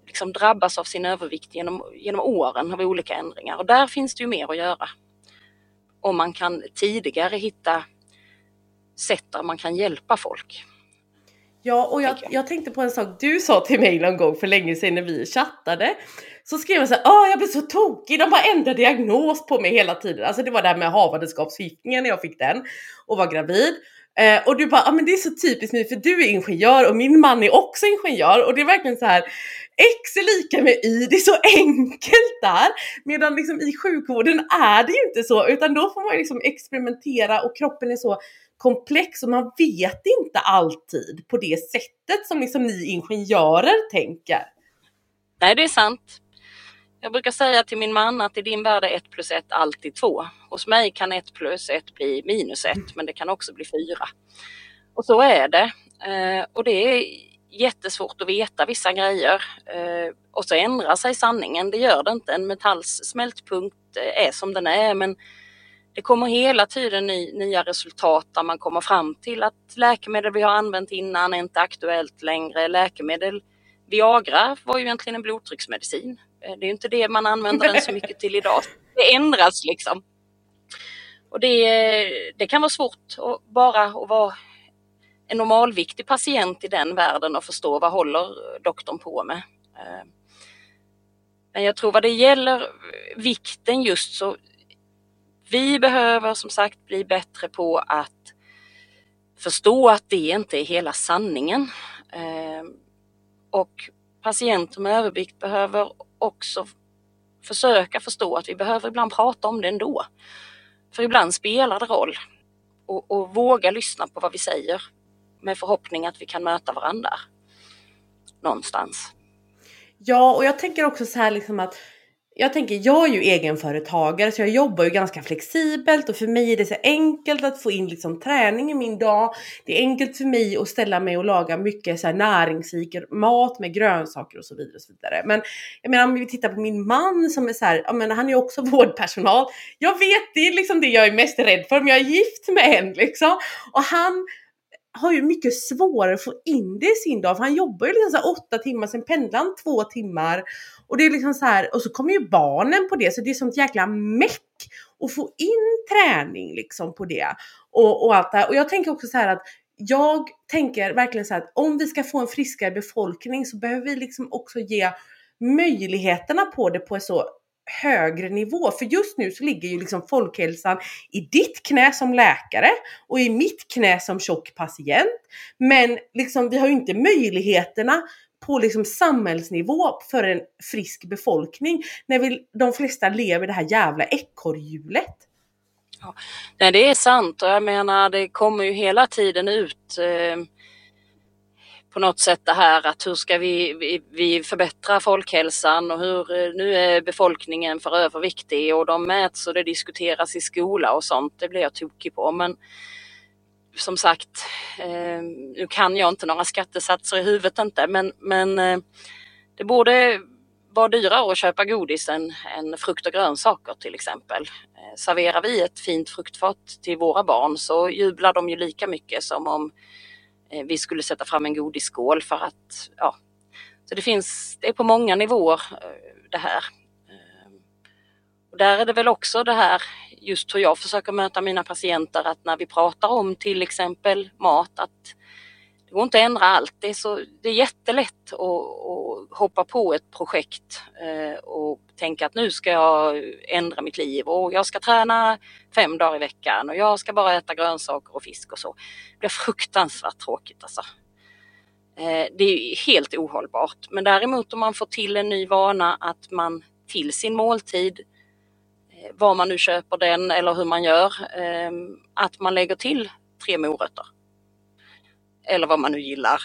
B: liksom drabbas av sin övervikt genom, genom åren av olika ändringar och där finns det ju mer att göra. Om man kan tidigare hitta sätt där man kan hjälpa folk.
A: Ja, och jag, jag tänkte på en sak du sa till mig någon gång för länge sedan när vi chattade. Så skrev jag så här, Åh, jag blir så tokig, de bara ändrar diagnos på mig hela tiden. Alltså det var det här med havandeskapsförgiftningen när jag fick den och var gravid. Eh, och du bara, ah, men det är så typiskt mig för du är ingenjör och min man är också ingenjör och det är verkligen så här X är lika med Y, det är så enkelt där. Medan liksom i sjukvården är det ju inte så utan då får man liksom experimentera och kroppen är så komplex och man vet inte alltid på det sättet som liksom ni ingenjörer tänker.
B: Nej, det är sant. Jag brukar säga till min man att i din värld är 1 plus 1 alltid 2. Hos mig kan 1 plus 1 bli minus 1 men det kan också bli 4. Och så är det. Eh, och det är jättesvårt att veta vissa grejer. Eh, och så ändrar sig sanningen, det gör det inte. En metalls smältpunkt är som den är men det kommer hela tiden ny, nya resultat där man kommer fram till att läkemedel vi har använt innan är inte aktuellt längre. Läkemedel Viagra var ju egentligen en blodtrycksmedicin. Eh, det är inte det man använder den så mycket till idag. Det ändras liksom. Och det, det kan vara svårt att bara att vara en normalviktig patient i den världen och förstå vad håller doktorn på med. Eh, men jag tror vad det gäller vikten just så vi behöver som sagt bli bättre på att förstå att det inte är hela sanningen. Ehm, och patienter med övervikt behöver också försöka förstå att vi behöver ibland prata om det ändå. För ibland spelar det roll. Och, och våga lyssna på vad vi säger med förhoppning att vi kan möta varandra någonstans.
A: Ja, och jag tänker också så här liksom att jag tänker, jag är ju egenföretagare så jag jobbar ju ganska flexibelt och för mig är det så enkelt att få in liksom träning i min dag. Det är enkelt för mig att ställa mig och laga mycket så här näringsrik mat med grönsaker och så vidare. Och så vidare. Men jag menar om vi tittar på min man som är så här, jag menar, han är ju också vårdpersonal. Jag vet, det är liksom det jag är mest rädd för om jag är gift med en liksom. Och han har ju mycket svårare att få in det i sin dag för han jobbar ju liksom så åtta timmar, sen pendlar han två timmar och det är liksom så här, och så kommer ju barnen på det så det är sånt jäkla meck att få in träning liksom på det och, och allt det här. Och jag tänker också så här att jag tänker verkligen så här att om vi ska få en friskare befolkning så behöver vi liksom också ge möjligheterna på det på ett så högre nivå. För just nu så ligger ju liksom folkhälsan i ditt knä som läkare och i mitt knä som tjock patient. Men liksom vi har ju inte möjligheterna på liksom samhällsnivå för en frisk befolkning när vi, de flesta lever det här jävla ekorrhjulet.
B: Ja, nej, det är sant och jag menar det kommer ju hela tiden ut eh, på något sätt det här att hur ska vi, vi, vi förbättra folkhälsan och hur eh, nu är befolkningen för överviktig och de mäts och det diskuteras i skola och sånt. Det blir jag tokig på. Men som sagt, eh, nu kan jag inte några skattesatser i huvudet inte, men, men eh, det borde vara dyrare att köpa godis än, än frukt och grönsaker till exempel. Eh, serverar vi ett fint fruktfat till våra barn så jublar de ju lika mycket som om eh, vi skulle sätta fram en godisskål för att, ja. Så det finns, det är på många nivåer eh, det här. Och där är det väl också det här just hur jag försöker möta mina patienter att när vi pratar om till exempel mat att det går inte att ändra allt. Det är, så, det är jättelätt att, att hoppa på ett projekt eh, och tänka att nu ska jag ändra mitt liv och jag ska träna fem dagar i veckan och jag ska bara äta grönsaker och fisk och så. Det blir fruktansvärt tråkigt alltså. Eh, det är helt ohållbart. Men däremot om man får till en ny vana att man till sin måltid var man nu köper den eller hur man gör, ehm, att man lägger till tre morötter. Eller vad man nu gillar.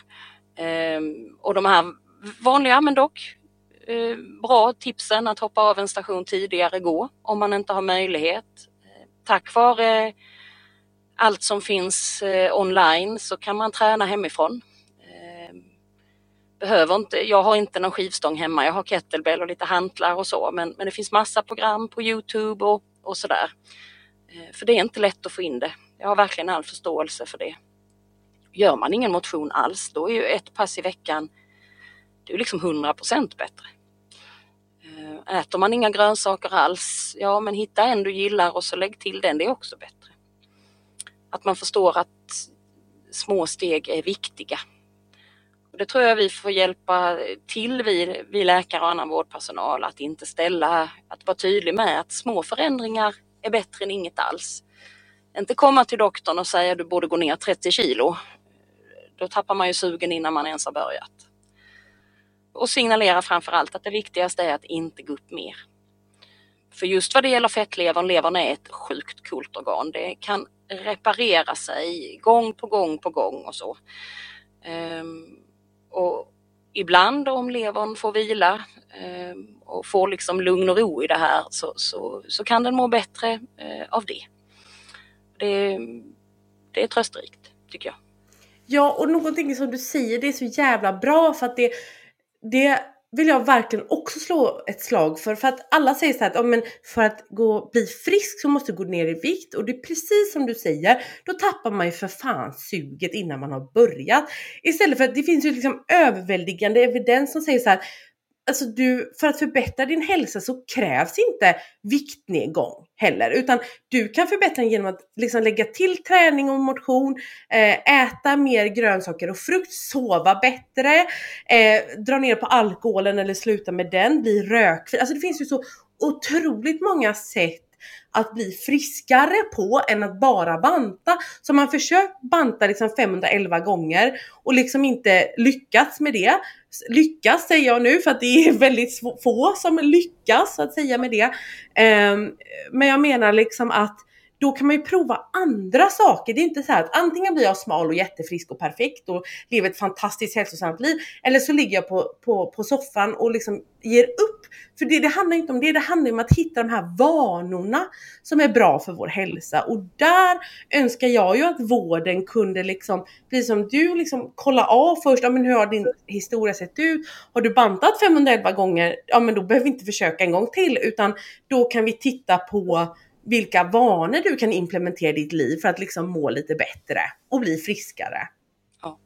B: Ehm, och de här vanliga men dock eh, bra tipsen att hoppa av en station tidigare gå om man inte har möjlighet. Eh, tack vare allt som finns eh, online så kan man träna hemifrån behöver inte, jag har inte någon skivstång hemma, jag har kettlebell och lite hantlar och så, men, men det finns massa program på Youtube och, och sådär. Eh, för det är inte lätt att få in det. Jag har verkligen all förståelse för det. Gör man ingen motion alls, då är ju ett pass i veckan, det är liksom 100% bättre. Eh, äter man inga grönsaker alls, ja men hitta en du gillar och så lägg till den, det är också bättre. Att man förstår att små steg är viktiga det tror jag vi får hjälpa till, vi, vi läkare och annan vårdpersonal, att inte ställa, att vara tydlig med att små förändringar är bättre än inget alls. Inte komma till doktorn och säga du borde gå ner 30 kilo. Då tappar man ju sugen innan man ens har börjat. Och signalera framför allt att det viktigaste är att inte gå upp mer. För just vad det gäller fettlevern, levern är ett sjukt coolt organ. Det kan reparera sig gång på gång på gång och så. Um, och ibland om levern får vila eh, och får liksom lugn och ro i det här så, så, så kan den må bättre eh, av det. det. Det är tröstrikt tycker jag.
A: Ja, och någonting som du säger, det är så jävla bra för att det, det vill jag verkligen också slå ett slag för. För att alla säger så här att oh, men för att gå, bli frisk så måste du gå ner i vikt. Och det är precis som du säger, då tappar man ju för fan suget innan man har börjat. Istället för att det finns ju liksom överväldigande evidens som säger så här alltså du, för att förbättra din hälsa så krävs inte viktnedgång heller, utan du kan förbättra den genom att liksom lägga till träning och motion, eh, äta mer grönsaker och frukt, sova bättre, eh, dra ner på alkoholen eller sluta med den, bli rökfri. Alltså det finns ju så otroligt många sätt att bli friskare på än att bara banta. Så man försökt banta liksom 511 gånger och liksom inte lyckats med det. Lyckas säger jag nu för att det är väldigt få som lyckas så att säga med det. Ehm, men jag menar liksom att då kan man ju prova andra saker. Det är inte så att antingen blir jag smal och jättefrisk och perfekt och lever ett fantastiskt hälsosamt liv. Eller så ligger jag på, på, på soffan och liksom ger upp. För det, det handlar inte om det, det handlar om att hitta de här vanorna som är bra för vår hälsa. Och där önskar jag ju att vården kunde liksom, precis som du, liksom kolla av först, ja men hur har din historia sett ut? Har du bantat 511 gånger? Ja men då behöver vi inte försöka en gång till utan då kan vi titta på vilka vanor du kan implementera i ditt liv för att liksom må lite bättre och bli friskare. Ja.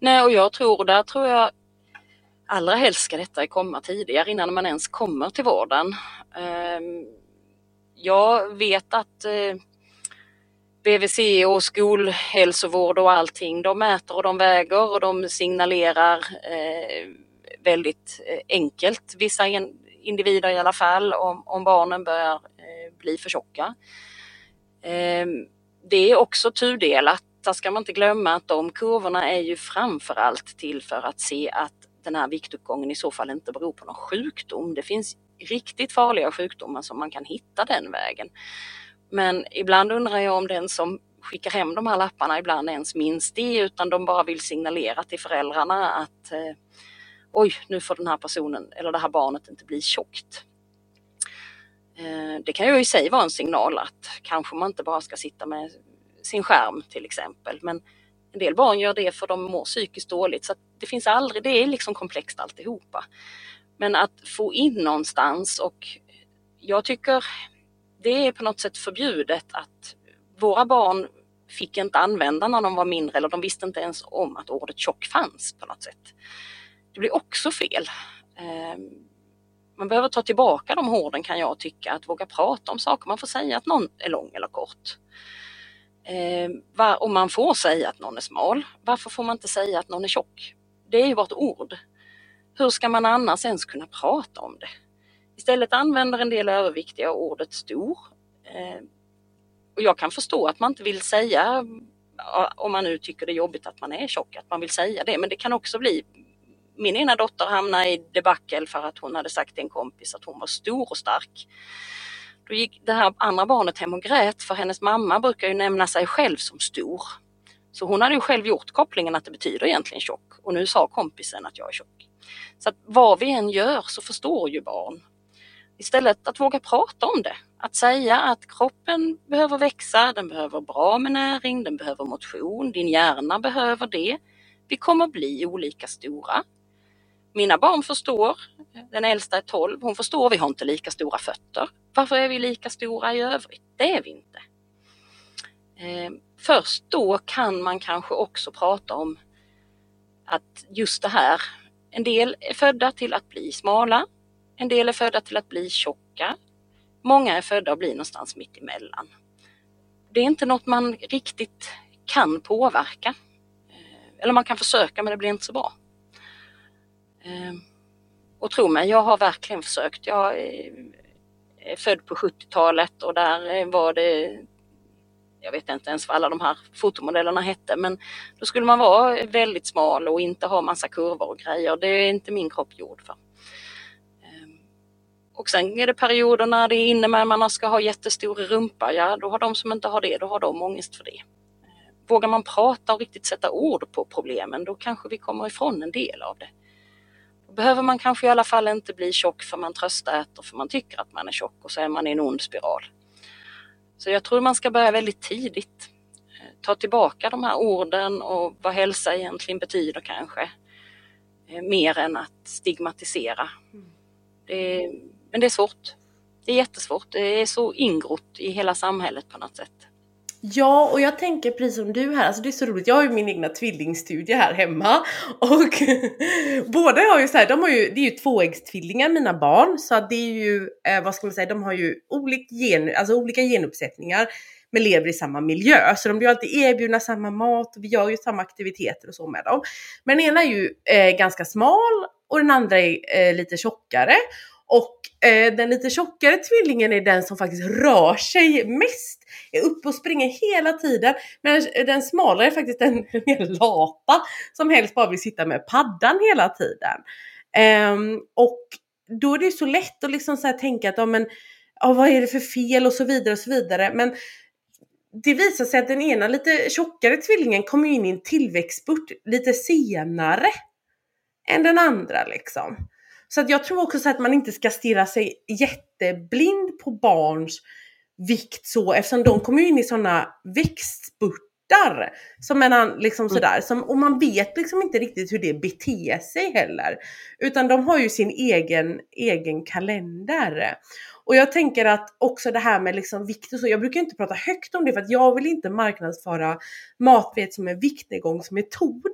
B: Nej, och jag tror, där tror jag allra helst ska detta komma tidigare innan man ens kommer till vården. Ehm, jag vet att eh, BVC och skolhälsovård och allting, de mäter och de väger och de signalerar eh, väldigt eh, enkelt, vissa individer i alla fall, om, om barnen börjar bli för tjocka. Ehm, det är också tudelat. Där ska man inte glömma att de kurvorna är ju framförallt till för att se att den här viktuppgången i så fall inte beror på någon sjukdom. Det finns riktigt farliga sjukdomar som man kan hitta den vägen. Men ibland undrar jag om den som skickar hem de här lapparna ibland ens minns det utan de bara vill signalera till föräldrarna att eh, oj, nu får den här personen eller det här barnet inte bli tjockt. Eh, det kan ju i sig vara en signal att kanske man inte bara ska sitta med sin skärm till exempel. Men en del barn gör det för de mår psykiskt dåligt så det finns aldrig, det är liksom komplext alltihopa. Men att få in någonstans och jag tycker det är på något sätt förbjudet att våra barn fick inte använda när de var mindre eller de visste inte ens om att ordet tjock fanns på något sätt. Det blir också fel. Ehm, man behöver ta tillbaka de orden kan jag tycka, att våga prata om saker. Man får säga att någon är lång eller kort. Eh, var, och man får säga att någon är smal. Varför får man inte säga att någon är tjock? Det är ju bara ett ord. Hur ska man annars ens kunna prata om det? Istället använder en del överviktiga ordet stor. Eh, och jag kan förstå att man inte vill säga, om man nu tycker det är jobbigt att man är tjock, att man vill säga det. Men det kan också bli min ena dotter hamnade i debacle för att hon hade sagt till en kompis att hon var stor och stark. Då gick det här andra barnet hem och grät för hennes mamma brukar ju nämna sig själv som stor. Så hon hade ju själv gjort kopplingen att det betyder egentligen tjock och nu sa kompisen att jag är tjock. Så att vad vi än gör så förstår ju barn. Istället att våga prata om det. Att säga att kroppen behöver växa, den behöver bra med näring, den behöver motion, din hjärna behöver det. Vi kommer bli olika stora. Mina barn förstår, den äldsta är 12, hon förstår vi har inte lika stora fötter. Varför är vi lika stora i övrigt? Det är vi inte. Eh, först då kan man kanske också prata om att just det här, en del är födda till att bli smala, en del är födda till att bli tjocka, många är födda att bli någonstans mitt emellan. Det är inte något man riktigt kan påverka. Eh, eller man kan försöka men det blir inte så bra. Ehm, och tro mig, jag har verkligen försökt. Jag eh, är född på 70-talet och där eh, var det jag vet inte ens vad alla de här fotomodellerna hette, men då skulle man vara väldigt smal och inte ha massa kurvor och grejer. Det är inte min kropp gjord för. Ehm, och sen är det perioder när det är inne med att man ska ha jättestor rumpa. Ja, då har de som inte har det, då har de ångest för det. Ehm, vågar man prata och riktigt sätta ord på problemen, då kanske vi kommer ifrån en del av det behöver man kanske i alla fall inte bli tjock för man tröstäter för man tycker att man är tjock och så är man i en ond spiral. Så jag tror man ska börja väldigt tidigt. Eh, ta tillbaka de här orden och vad hälsa egentligen betyder kanske. Eh, mer än att stigmatisera. Det är, men det är svårt. Det är jättesvårt. Det är så ingrott i hela samhället på något sätt.
A: Ja, och jag tänker precis som du här, alltså det är så roligt, jag har ju min egna tvillingstudie här hemma och båda har ju så här, de har ju, det är ju tvåäggstvillingar mina barn, så att det är ju, eh, vad ska man säga, de har ju olika, gen, alltså olika genuppsättningar men lever i samma miljö. Så de blir alltid erbjudna samma mat och vi gör ju samma aktiviteter och så med dem. Men den ena är ju eh, ganska smal och den andra är eh, lite tjockare. Och eh, den lite tjockare tvillingen är den som faktiskt rör sig mest. Är uppe och springer hela tiden. Men den smalare är faktiskt den mer lata som helst bara vill sitta med paddan hela tiden. Eh, och då är det så lätt att liksom så tänka att ja, men, ja, vad är det för fel och så vidare och så vidare. Men det visar sig att den ena lite tjockare tvillingen kommer in i en tillväxtspurt lite senare än den andra liksom. Så att jag tror också så att man inte ska stirra sig jätteblind på barns vikt så eftersom de kommer in i sådana växtspurtar. Som en, liksom mm. sådär, som, och man vet liksom inte riktigt hur det beter sig heller. Utan de har ju sin egen, egen kalender. Och jag tänker att också det här med liksom vikt och så, jag brukar inte prata högt om det för att jag vill inte marknadsföra matvet som en viktnedgångsmetod.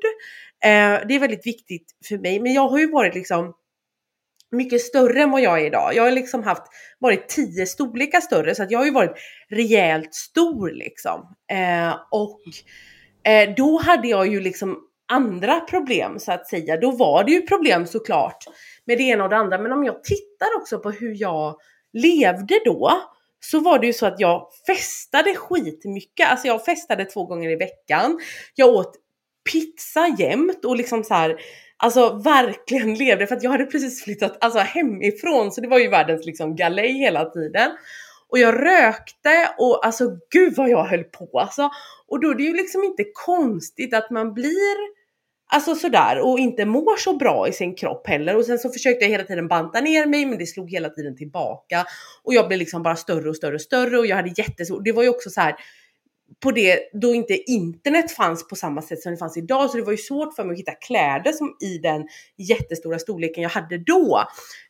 A: Eh, det är väldigt viktigt för mig, men jag har ju varit liksom mycket större än vad jag är idag. Jag har liksom haft, varit tio storlekar större så att jag har ju varit rejält stor liksom. Eh, och eh, då hade jag ju liksom andra problem så att säga. Då var det ju problem såklart med det ena och det andra. Men om jag tittar också på hur jag levde då så var det ju så att jag festade skitmycket. Alltså jag festade två gånger i veckan. Jag åt pizza jämt och liksom så här, alltså verkligen levde för att jag hade precis flyttat alltså hemifrån så det var ju världens liksom galej hela tiden. Och jag rökte och alltså gud vad jag höll på alltså. Och då är det ju liksom inte konstigt att man blir Alltså sådär och inte mår så bra i sin kropp heller. Och sen så försökte jag hela tiden banta ner mig men det slog hela tiden tillbaka. Och jag blev liksom bara större och större och större och jag hade jättesvårt. Det var ju också så här på det då inte internet fanns på samma sätt som det fanns idag. Så det var ju svårt för mig att hitta kläder som i den jättestora storleken jag hade då.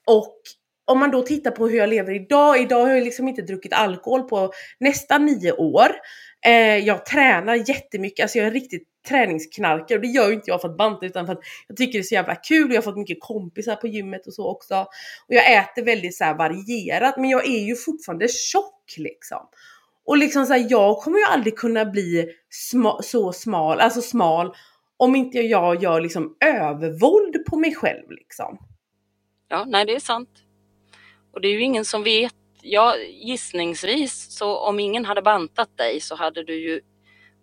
A: Och om man då tittar på hur jag lever idag. Idag har jag liksom inte druckit alkohol på nästan nio år. Eh, jag tränar jättemycket, alltså jag är riktigt träningsknarkare och det gör ju inte jag för att banta utan för att jag tycker det är så jävla kul och jag har fått mycket kompisar på gymmet och så också. Och jag äter väldigt så varierat men jag är ju fortfarande tjock liksom. Och liksom så här, jag kommer ju aldrig kunna bli sma så smal, alltså smal om inte jag gör liksom övervåld på mig själv liksom.
B: Ja, nej det är sant. Och det är ju ingen som vet. Ja, gissningsvis så om ingen hade bantat dig så hade du ju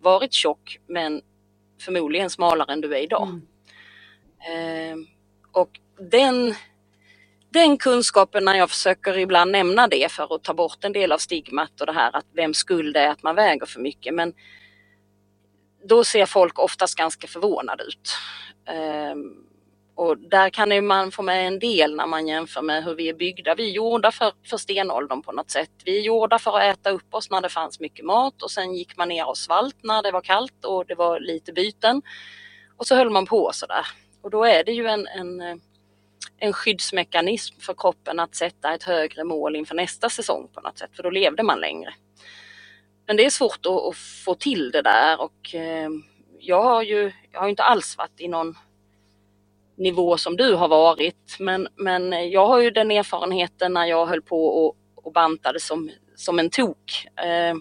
B: varit tjock men förmodligen smalare än du är idag. Mm. Eh, och den, den kunskapen när jag försöker ibland nämna det för att ta bort en del av stigmat och det här att vem skuld är att man väger för mycket. Men då ser folk oftast ganska förvånade ut. Ehm, och där kan man få med en del när man jämför med hur vi är byggda. Vi är gjorda för, för stenåldern på något sätt. Vi är gjorda för att äta upp oss när det fanns mycket mat och sen gick man ner och svalt när det var kallt och det var lite byten. Och så höll man på sådär. Och då är det ju en, en, en skyddsmekanism för kroppen att sätta ett högre mål inför nästa säsong på något sätt, för då levde man längre. Men det är svårt att, att få till det där och eh, jag har ju jag har inte alls varit i någon nivå som du har varit. Men, men jag har ju den erfarenheten när jag höll på och, och bantade som, som en tok. Eh,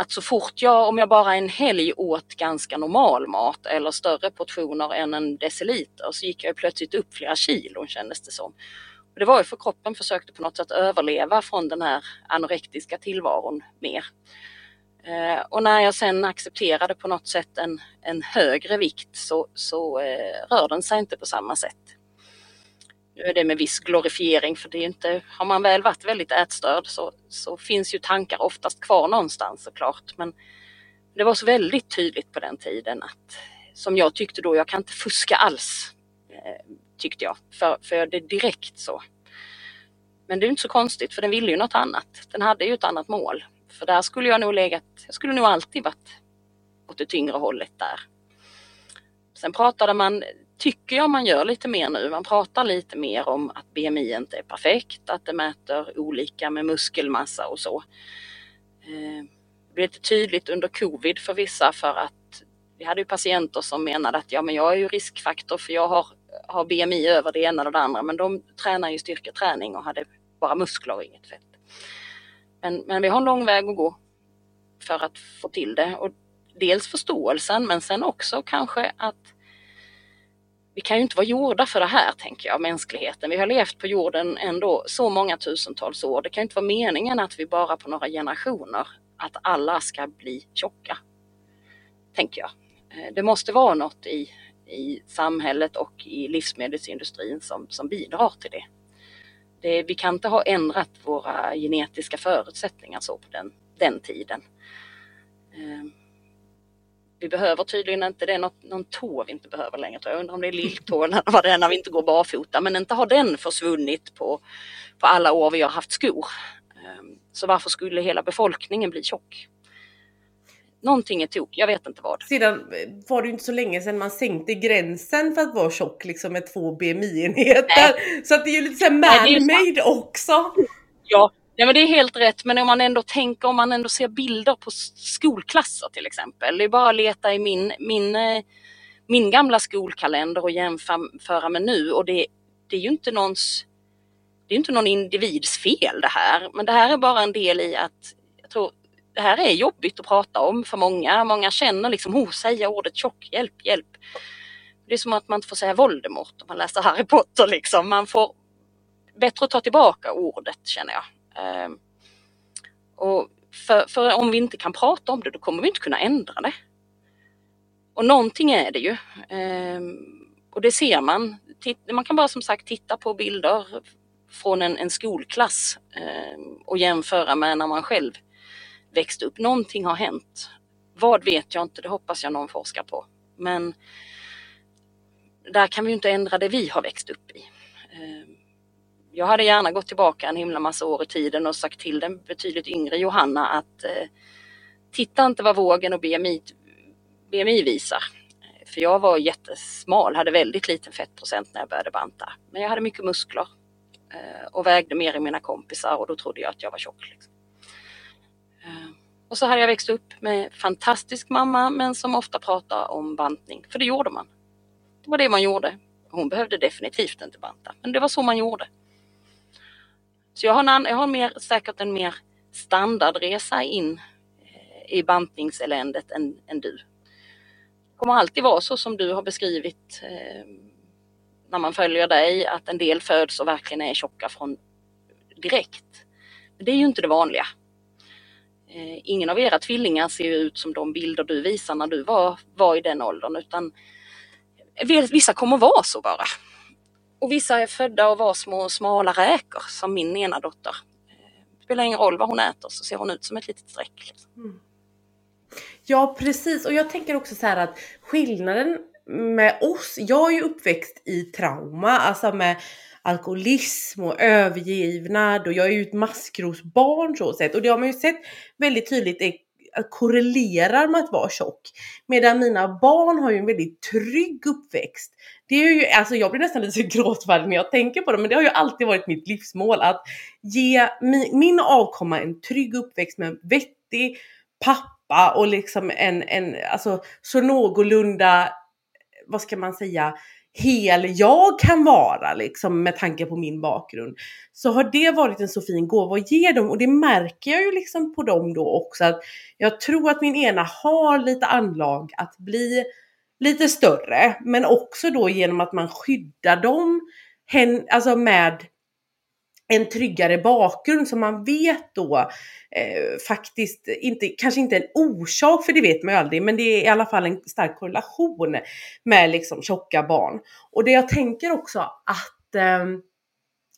B: att så fort jag, om jag bara en helg åt ganska normal mat eller större portioner än en deciliter så gick jag plötsligt upp flera kilon kändes det som. Och det var ju för kroppen försökte på något sätt överleva från den här anorektiska tillvaron mer. Eh, och när jag sen accepterade på något sätt en, en högre vikt så, så eh, rör den sig inte på samma sätt. Nu är det med viss glorifiering för det är inte, har man väl varit väldigt ätstörd så, så finns ju tankar oftast kvar någonstans såklart. Men det var så väldigt tydligt på den tiden att som jag tyckte då, jag kan inte fuska alls. Eh, tyckte jag, för, för det är direkt så. Men det är inte så konstigt för den ville ju något annat. Den hade ju ett annat mål. För där skulle jag nog legat, jag skulle nog alltid varit åt det tyngre hållet där. Sen pratade man, tycker jag man gör lite mer nu, man pratar lite mer om att BMI inte är perfekt, att det mäter olika med muskelmassa och så. Eh, det blev lite tydligt under covid för vissa för att vi hade ju patienter som menade att ja men jag är ju riskfaktor för jag har, har BMI över det ena och det andra men de tränar ju styrketräning och hade bara muskler och inget fett. Men, men vi har en lång väg att gå för att få till det. Och dels förståelsen men sen också kanske att vi kan ju inte vara gjorda för det här, tänker jag, mänskligheten. Vi har levt på jorden ändå så många tusentals år. Det kan ju inte vara meningen att vi bara på några generationer, att alla ska bli tjocka. Tänker jag. Eh, det måste vara något i, i samhället och i livsmedelsindustrin som, som bidrar till det. det. Vi kan inte ha ändrat våra genetiska förutsättningar så på den, den tiden. Eh, vi behöver tydligen inte det, något, någon tå vi inte behöver längre. Jag undrar om det är lilltå eller vad det är när vi inte går barfota. Men inte har den försvunnit på, på alla år vi har haft skor. Ehm, så varför skulle hela befolkningen bli tjock? Någonting är tok, jag vet inte vad.
A: Sedan var det inte så länge sedan man sänkte gränsen för att vara tjock liksom med två BMI-enheter. Så att det är ju lite såhär man-made också.
B: Ja, Ja men det är helt rätt men om man ändå tänker, om man ändå ser bilder på skolklasser till exempel. Det är bara att leta i min, min, eh, min gamla skolkalender och jämföra med nu och det, det är ju inte någons det är inte någon individs fel det här men det här är bara en del i att jag tror det här är jobbigt att prata om för många. Många känner liksom, oh, säga ordet tjock, hjälp, hjälp. Det är som att man inte får säga Voldemort om man läser Harry Potter liksom. Man får bättre att ta tillbaka ordet känner jag. Ehm, och för, för, om vi inte kan prata om det, då kommer vi inte kunna ändra det. Och någonting är det ju. Ehm, och det ser man. Man kan bara som sagt titta på bilder från en, en skolklass ehm, och jämföra med när man själv växte upp. Någonting har hänt. Vad vet jag inte, det hoppas jag någon forskar på. Men där kan vi inte ändra det vi har växt upp i jag hade gärna gått tillbaka en himla massa år i tiden och sagt till den betydligt yngre Johanna att eh, titta inte vad vågen och BMI, BMI visar. För jag var jättesmal, hade väldigt liten fettprocent när jag började banta. Men jag hade mycket muskler eh, och vägde mer än mina kompisar och då trodde jag att jag var tjock. Liksom. Eh, och så hade jag växt upp med fantastisk mamma men som ofta pratade om bantning, för det gjorde man. Det var det man gjorde. Hon behövde definitivt inte banta, men det var så man gjorde. Så jag har, en, jag har mer, säkert en mer standardresa in eh, i bantningseländet än, än du. Det kommer alltid vara så som du har beskrivit eh, när man följer dig, att en del föds och verkligen är tjocka från direkt. Men det är ju inte det vanliga. Eh, ingen av era tvillingar ser ut som de bilder du visar när du var, var i den åldern, utan vissa kommer vara så bara. Och vissa är födda och var små smala räkor som min ena dotter. Det spelar ingen roll vad hon äter så ser hon ut som ett litet streck. Liksom. Mm.
A: Ja precis och jag tänker också så här att skillnaden med oss, jag är ju uppväxt i trauma, alltså med alkoholism och övergivnad och jag är ju ett maskrosbarn så sett och det har man ju sett väldigt tydligt Eh, korrelerar med att vara tjock. Medan mina barn har ju en väldigt trygg uppväxt. Det är ju, alltså jag blir nästan lite gråtfärdig när jag tänker på det, men det har ju alltid varit mitt livsmål att ge min, min avkomma en trygg uppväxt med en vettig pappa och liksom en, en alltså så någorlunda, vad ska man säga, hel jag kan vara liksom med tanke på min bakgrund. Så har det varit en så fin gåva att ge dem och det märker jag ju liksom på dem då också att jag tror att min ena har lite anlag att bli lite större men också då genom att man skyddar dem hen, alltså med en tryggare bakgrund som man vet då eh, faktiskt inte, kanske inte en orsak för det vet man ju aldrig, men det är i alla fall en stark korrelation med liksom tjocka barn. Och det jag tänker också att eh,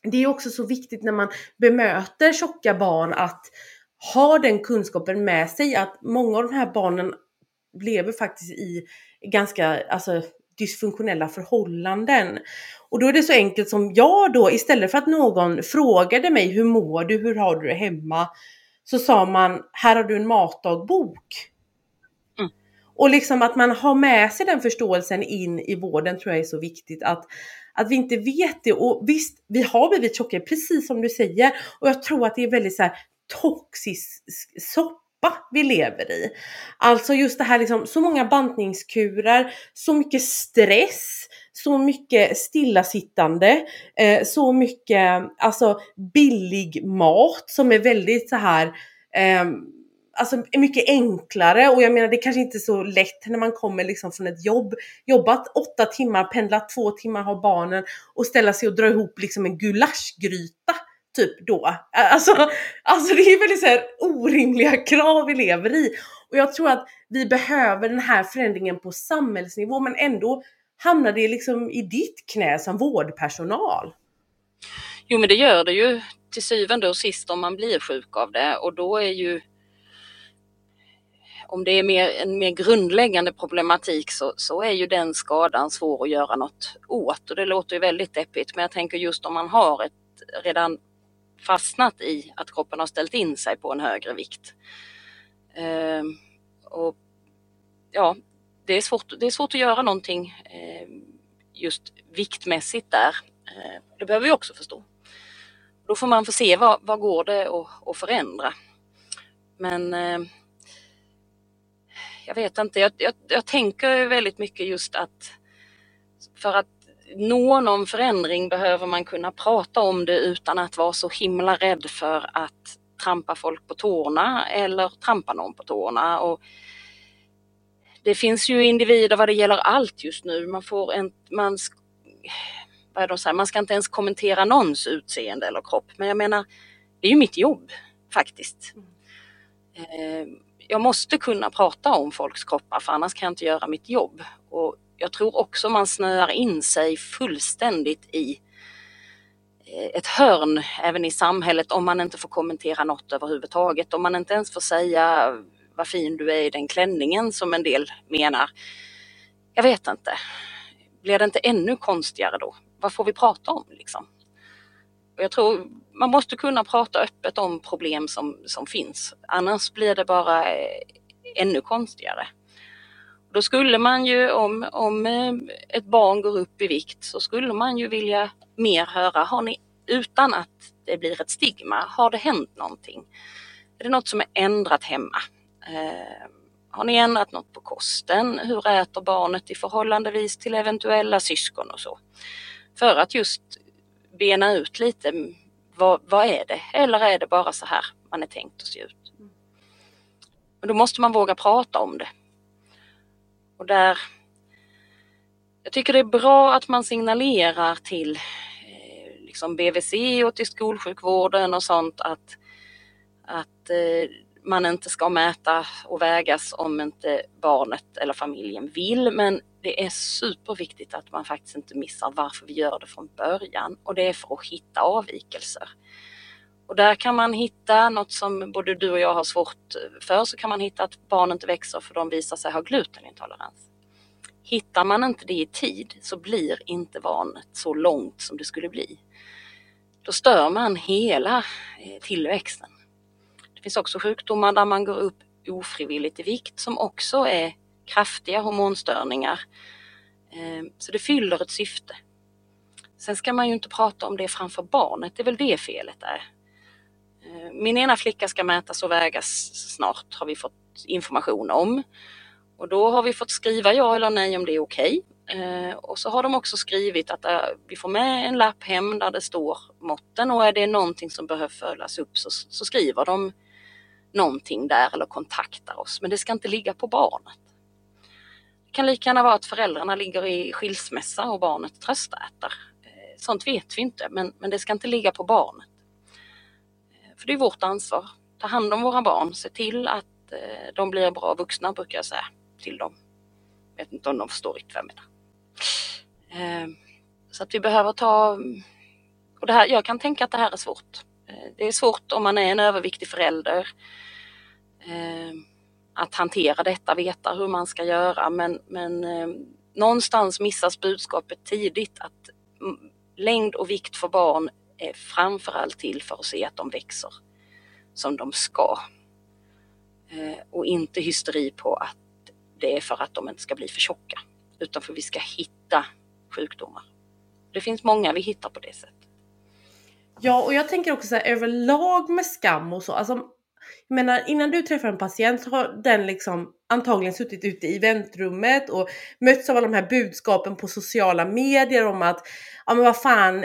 A: det är också så viktigt när man bemöter tjocka barn att ha den kunskapen med sig att många av de här barnen lever faktiskt i ganska alltså, dysfunktionella förhållanden. Och då är det så enkelt som jag då istället för att någon frågade mig hur mår du, hur har du det hemma? Så sa man, här har du en matdagbok. Mm. Och liksom att man har med sig den förståelsen in i vården tror jag är så viktigt. Att, att vi inte vet det. Och visst, vi har blivit tjockare, precis som du säger. Och jag tror att det är väldigt så här toxisk soppa vi lever i. Alltså just det här liksom, så många bantningskurer, så mycket stress, så mycket stillasittande, eh, så mycket alltså billig mat som är väldigt så här eh, alltså, är mycket enklare och jag menar det kanske inte är så lätt när man kommer liksom från ett jobb, jobbat åtta timmar, pendlat två timmar, har barnen och ställa sig och dra ihop liksom en gulaschgryta typ då. Alltså, alltså det är väldigt så här orimliga krav vi lever i. Och jag tror att vi behöver den här förändringen på samhällsnivå men ändå hamnar det liksom i ditt knä som vårdpersonal.
B: Jo men det gör det ju till syvende och sist om man blir sjuk av det och då är ju om det är mer, en mer grundläggande problematik så, så är ju den skadan svår att göra något åt och det låter ju väldigt deppigt men jag tänker just om man har ett redan fastnat i att kroppen har ställt in sig på en högre vikt. Eh, och ja, det är, svårt, det är svårt att göra någonting eh, just viktmässigt där. Eh, det behöver vi också förstå. Då får man få se vad, vad går det att, att förändra. Men eh, jag vet inte, jag, jag, jag tänker väldigt mycket just att för att nå någon förändring behöver man kunna prata om det utan att vara så himla rädd för att trampa folk på tårna eller trampa någon på tårna. Och det finns ju individer vad det gäller allt just nu. Man får en, man, vad är de säger, man ska inte ens kommentera någons utseende eller kropp. Men jag menar, det är ju mitt jobb faktiskt. Eh, jag måste kunna prata om folks kroppar för annars kan jag inte göra mitt jobb. Och jag tror också man snöar in sig fullständigt i eh, ett hörn även i samhället om man inte får kommentera något överhuvudtaget. Om man inte ens får säga vad fin du är i den klänningen som en del menar. Jag vet inte. Blir det inte ännu konstigare då? Vad får vi prata om liksom? Och jag tror man måste kunna prata öppet om problem som, som finns. Annars blir det bara eh, ännu konstigare. Då skulle man ju om, om eh, ett barn går upp i vikt så skulle man ju vilja mer höra, har ni, utan att det blir ett stigma, har det hänt någonting? Är det något som är ändrat hemma? Eh, har ni ändrat något på kosten? Hur äter barnet i förhållandevis till eventuella syskon och så? För att just bena ut lite, vad, vad är det? Eller är det bara så här man är tänkt att se ut? Men då måste man våga prata om det. Och där, jag tycker det är bra att man signalerar till eh, liksom BVC och till skolsjukvården och sånt att, att eh, man inte ska mäta och vägas om inte barnet eller familjen vill. Men det är superviktigt att man faktiskt inte missar varför vi gör det från början och det är för att hitta avvikelser. Och där kan man hitta något som både du och jag har svårt för, så kan man hitta att barn inte växer för de visar sig ha glutenintolerans. Hittar man inte det i tid så blir inte barnet så långt som det skulle bli. Då stör man hela eh, tillväxten. Det finns också sjukdomar där man går upp ofrivilligt i vikt som också är kraftiga hormonstörningar. Ehm, så det fyller ett syfte. Sen ska man ju inte prata om det framför barnet, det är väl det felet är. Min ena flicka ska mätas och vägas snart har vi fått information om. Och då har vi fått skriva ja eller nej om det är okej. Okay. Och så har de också skrivit att eh, vi får med en lapp hem där det står måtten och är det någonting som behöver följas upp så, så skriver de någonting där eller kontaktar oss. Men det ska inte ligga på barnet. Det kan lika gärna vara att föräldrarna ligger i skilsmässa och barnet tröstäter. Eh, sånt vet vi inte, men, men det ska inte ligga på barnet. För det är vårt ansvar. Ta hand om våra barn, se till att eh, de blir bra vuxna brukar jag säga till dem. Jag vet inte om de förstår riktigt vad jag menar. Eh, så att vi behöver ta... Och det här, jag kan tänka att det här är svårt. Eh, det är svårt om man är en överviktig förälder att hantera detta, veta hur man ska göra men, men någonstans missas budskapet tidigt att mm, längd och vikt för barn är framförallt till för att se att de växer som de ska. Eh, och inte hysteri på att det är för att de inte ska bli för tjocka, utan för att vi ska hitta sjukdomar. Det finns många vi hittar på det sättet.
A: Ja, och jag tänker också så här, överlag med skam och så, alltså menar innan du träffar en patient så har den liksom antagligen suttit ute i väntrummet och mötts av alla de här budskapen på sociala medier om att ja men vad fan,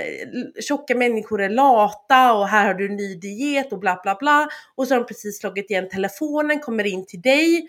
A: tjocka människor är lata och här har du en ny diet och bla bla bla. Och så har de precis slagit igen telefonen, kommer in till dig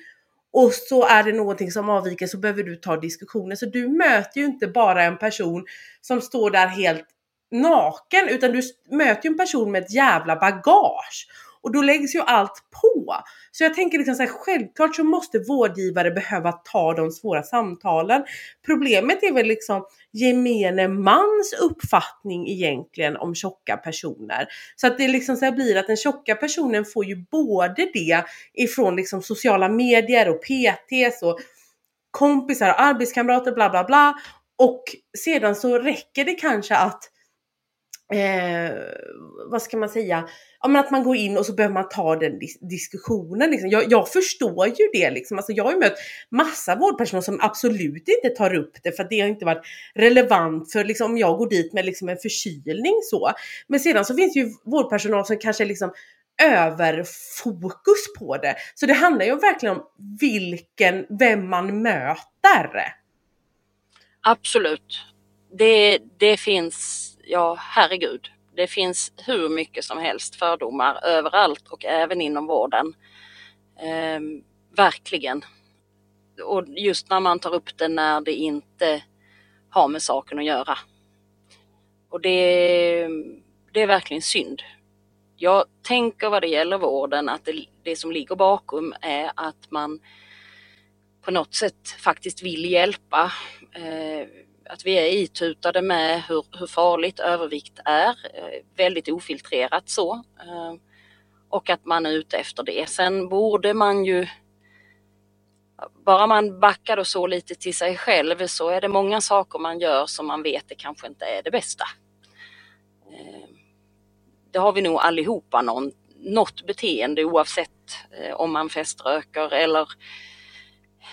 A: och så är det någonting som avviker så behöver du ta diskussionen. Så du möter ju inte bara en person som står där helt naken utan du möter ju en person med ett jävla bagage. Och då läggs ju allt på. Så jag tänker liksom så här, självklart så måste vårdgivare behöva ta de svåra samtalen. Problemet är väl liksom gemene mans uppfattning egentligen om tjocka personer. Så att det liksom så blir att den tjocka personen får ju både det ifrån liksom sociala medier och PTs och kompisar och arbetskamrater bla bla bla. Och sedan så räcker det kanske att eh, vad ska man säga, ja, men att man går in och så behöver man ta den dis diskussionen. Liksom. Jag, jag, förstår ju det. Liksom. Alltså, jag har ju mött massa vårdpersonal som absolut inte tar upp det för att det har inte varit relevant för liksom, om jag går dit med liksom, en förkylning så. Men sedan så finns ju vårdpersonal som kanske liksom överfokus på det. Så det handlar ju verkligen om vilken, vem man möter.
B: Absolut. Det, det finns, ja herregud, det finns hur mycket som helst fördomar överallt och även inom vården. Eh, verkligen. Och just när man tar upp det när det inte har med saken att göra. Och det, det är verkligen synd. Jag tänker vad det gäller vården att det, det som ligger bakom är att man på något sätt faktiskt vill hjälpa. Eh, att vi är itutade med hur, hur farligt övervikt är, eh, väldigt ofiltrerat så. Eh, och att man är ute efter det. Sen borde man ju bara man backar och så lite till sig själv så är det många saker man gör som man vet det kanske inte är det bästa. Eh, det har vi nog allihopa någon, något beteende oavsett om man feströker eller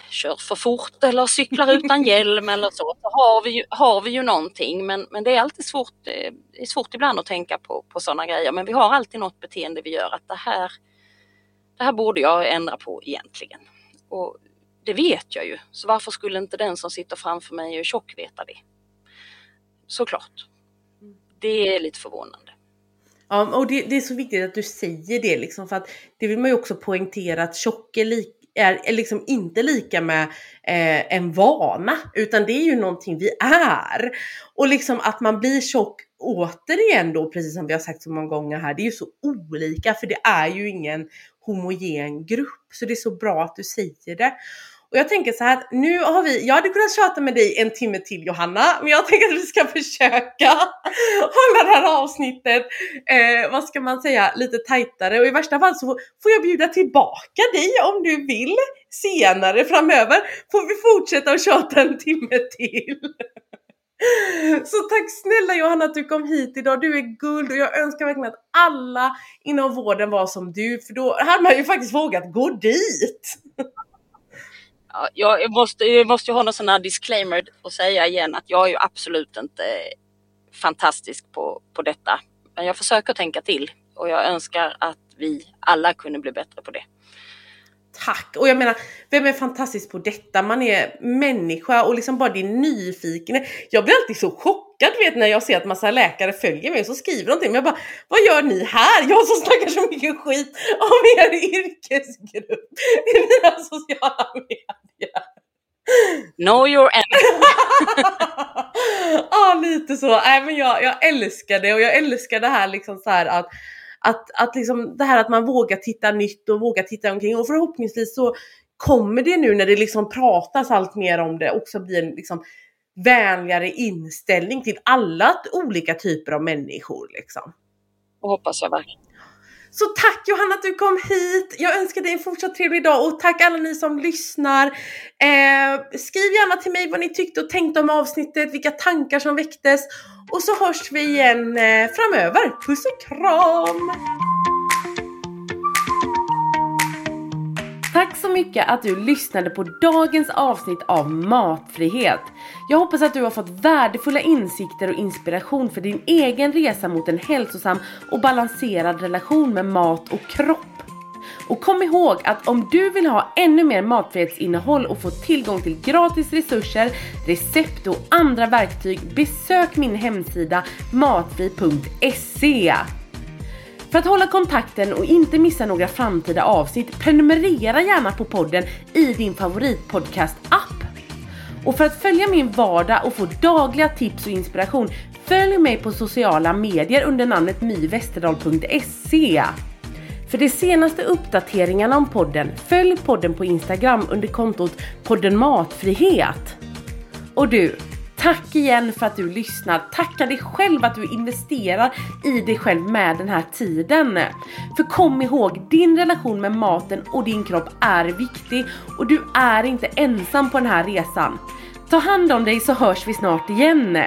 B: kör för fort eller cyklar utan hjälm eller så, så har vi ju, har vi ju någonting. Men, men det är alltid svårt, det är svårt ibland att tänka på, på sådana grejer. Men vi har alltid något beteende vi gör att det här, det här borde jag ändra på egentligen. Och det vet jag ju, så varför skulle inte den som sitter framför mig och är tjock veta det? Såklart. Det är lite förvånande.
A: Ja, och det, det, är så viktigt att du säger det liksom för att det vill man ju också poängtera att tjock är lika är, är liksom inte lika med eh, en vana, utan det är ju någonting vi är. Och liksom att man blir tjock återigen då, precis som vi har sagt så många gånger här, det är ju så olika för det är ju ingen homogen grupp. Så det är så bra att du säger det. Och jag tänker så här att nu har vi, jag hade kunnat tjata med dig en timme till Johanna, men jag tänker att vi ska försöka hålla det här avsnittet, eh, vad ska man säga, lite tajtare och i värsta fall så får jag bjuda tillbaka dig om du vill senare framöver. Får vi fortsätta att tjata en timme till. Så tack snälla Johanna att du kom hit idag. Du är guld och jag önskar verkligen att alla inom vården var som du för då hade man ju faktiskt vågat gå dit
B: jag måste, jag måste ju ha någon sån här disclaimer och säga igen att jag är ju absolut inte fantastisk på, på detta. Men jag försöker tänka till och jag önskar att vi alla kunde bli bättre på det.
A: Tack! Och jag menar, vem är fantastisk på detta? Man är människa och liksom bara din nyfikenhet. Jag blir alltid så chockad vet när jag ser att massa läkare följer mig och så skriver till mig. Jag bara, vad gör ni här? Jag som snackar så mycket skit om er yrkesgrupp i mina sociala medier.
B: Know your enemy.
A: ja, lite så. Nej, men jag, jag älskar det och jag älskar det här liksom så här att att, att liksom det här att man vågar titta nytt och vågar titta omkring och förhoppningsvis så kommer det nu när det liksom pratas allt mer om det också bli en liksom vänligare inställning till alla olika typer av människor liksom.
B: Det hoppas jag verkligen.
A: Så tack Johanna att du kom hit. Jag önskar dig en fortsatt trevlig dag och tack alla ni som lyssnar. Eh, skriv gärna till mig vad ni tyckte och tänkte om avsnittet, vilka tankar som väcktes. Och så hörs vi igen eh, framöver. Puss och kram! Tack så mycket att du lyssnade på dagens avsnitt av Matfrihet. Jag hoppas att du har fått värdefulla insikter och inspiration för din egen resa mot en hälsosam och balanserad relation med mat och kropp. Och kom ihåg att om du vill ha ännu mer matfrihetsinnehåll och få tillgång till gratis resurser, recept och andra verktyg, besök min hemsida matfri.se. För att hålla kontakten och inte missa några framtida avsnitt, prenumerera gärna på podden i din favoritpodcast-app. Och för att följa min vardag och få dagliga tips och inspiration, följ mig på sociala medier under namnet myvesterdal.se. För de senaste uppdateringarna om podden, följ podden på Instagram under kontot podden Matfrihet. Och du, tack igen för att du lyssnar. Tacka dig själv att du investerar i dig själv med den här tiden. För kom ihåg, din relation med maten och din kropp är viktig och du är inte ensam på den här resan. Ta hand om dig så hörs vi snart igen.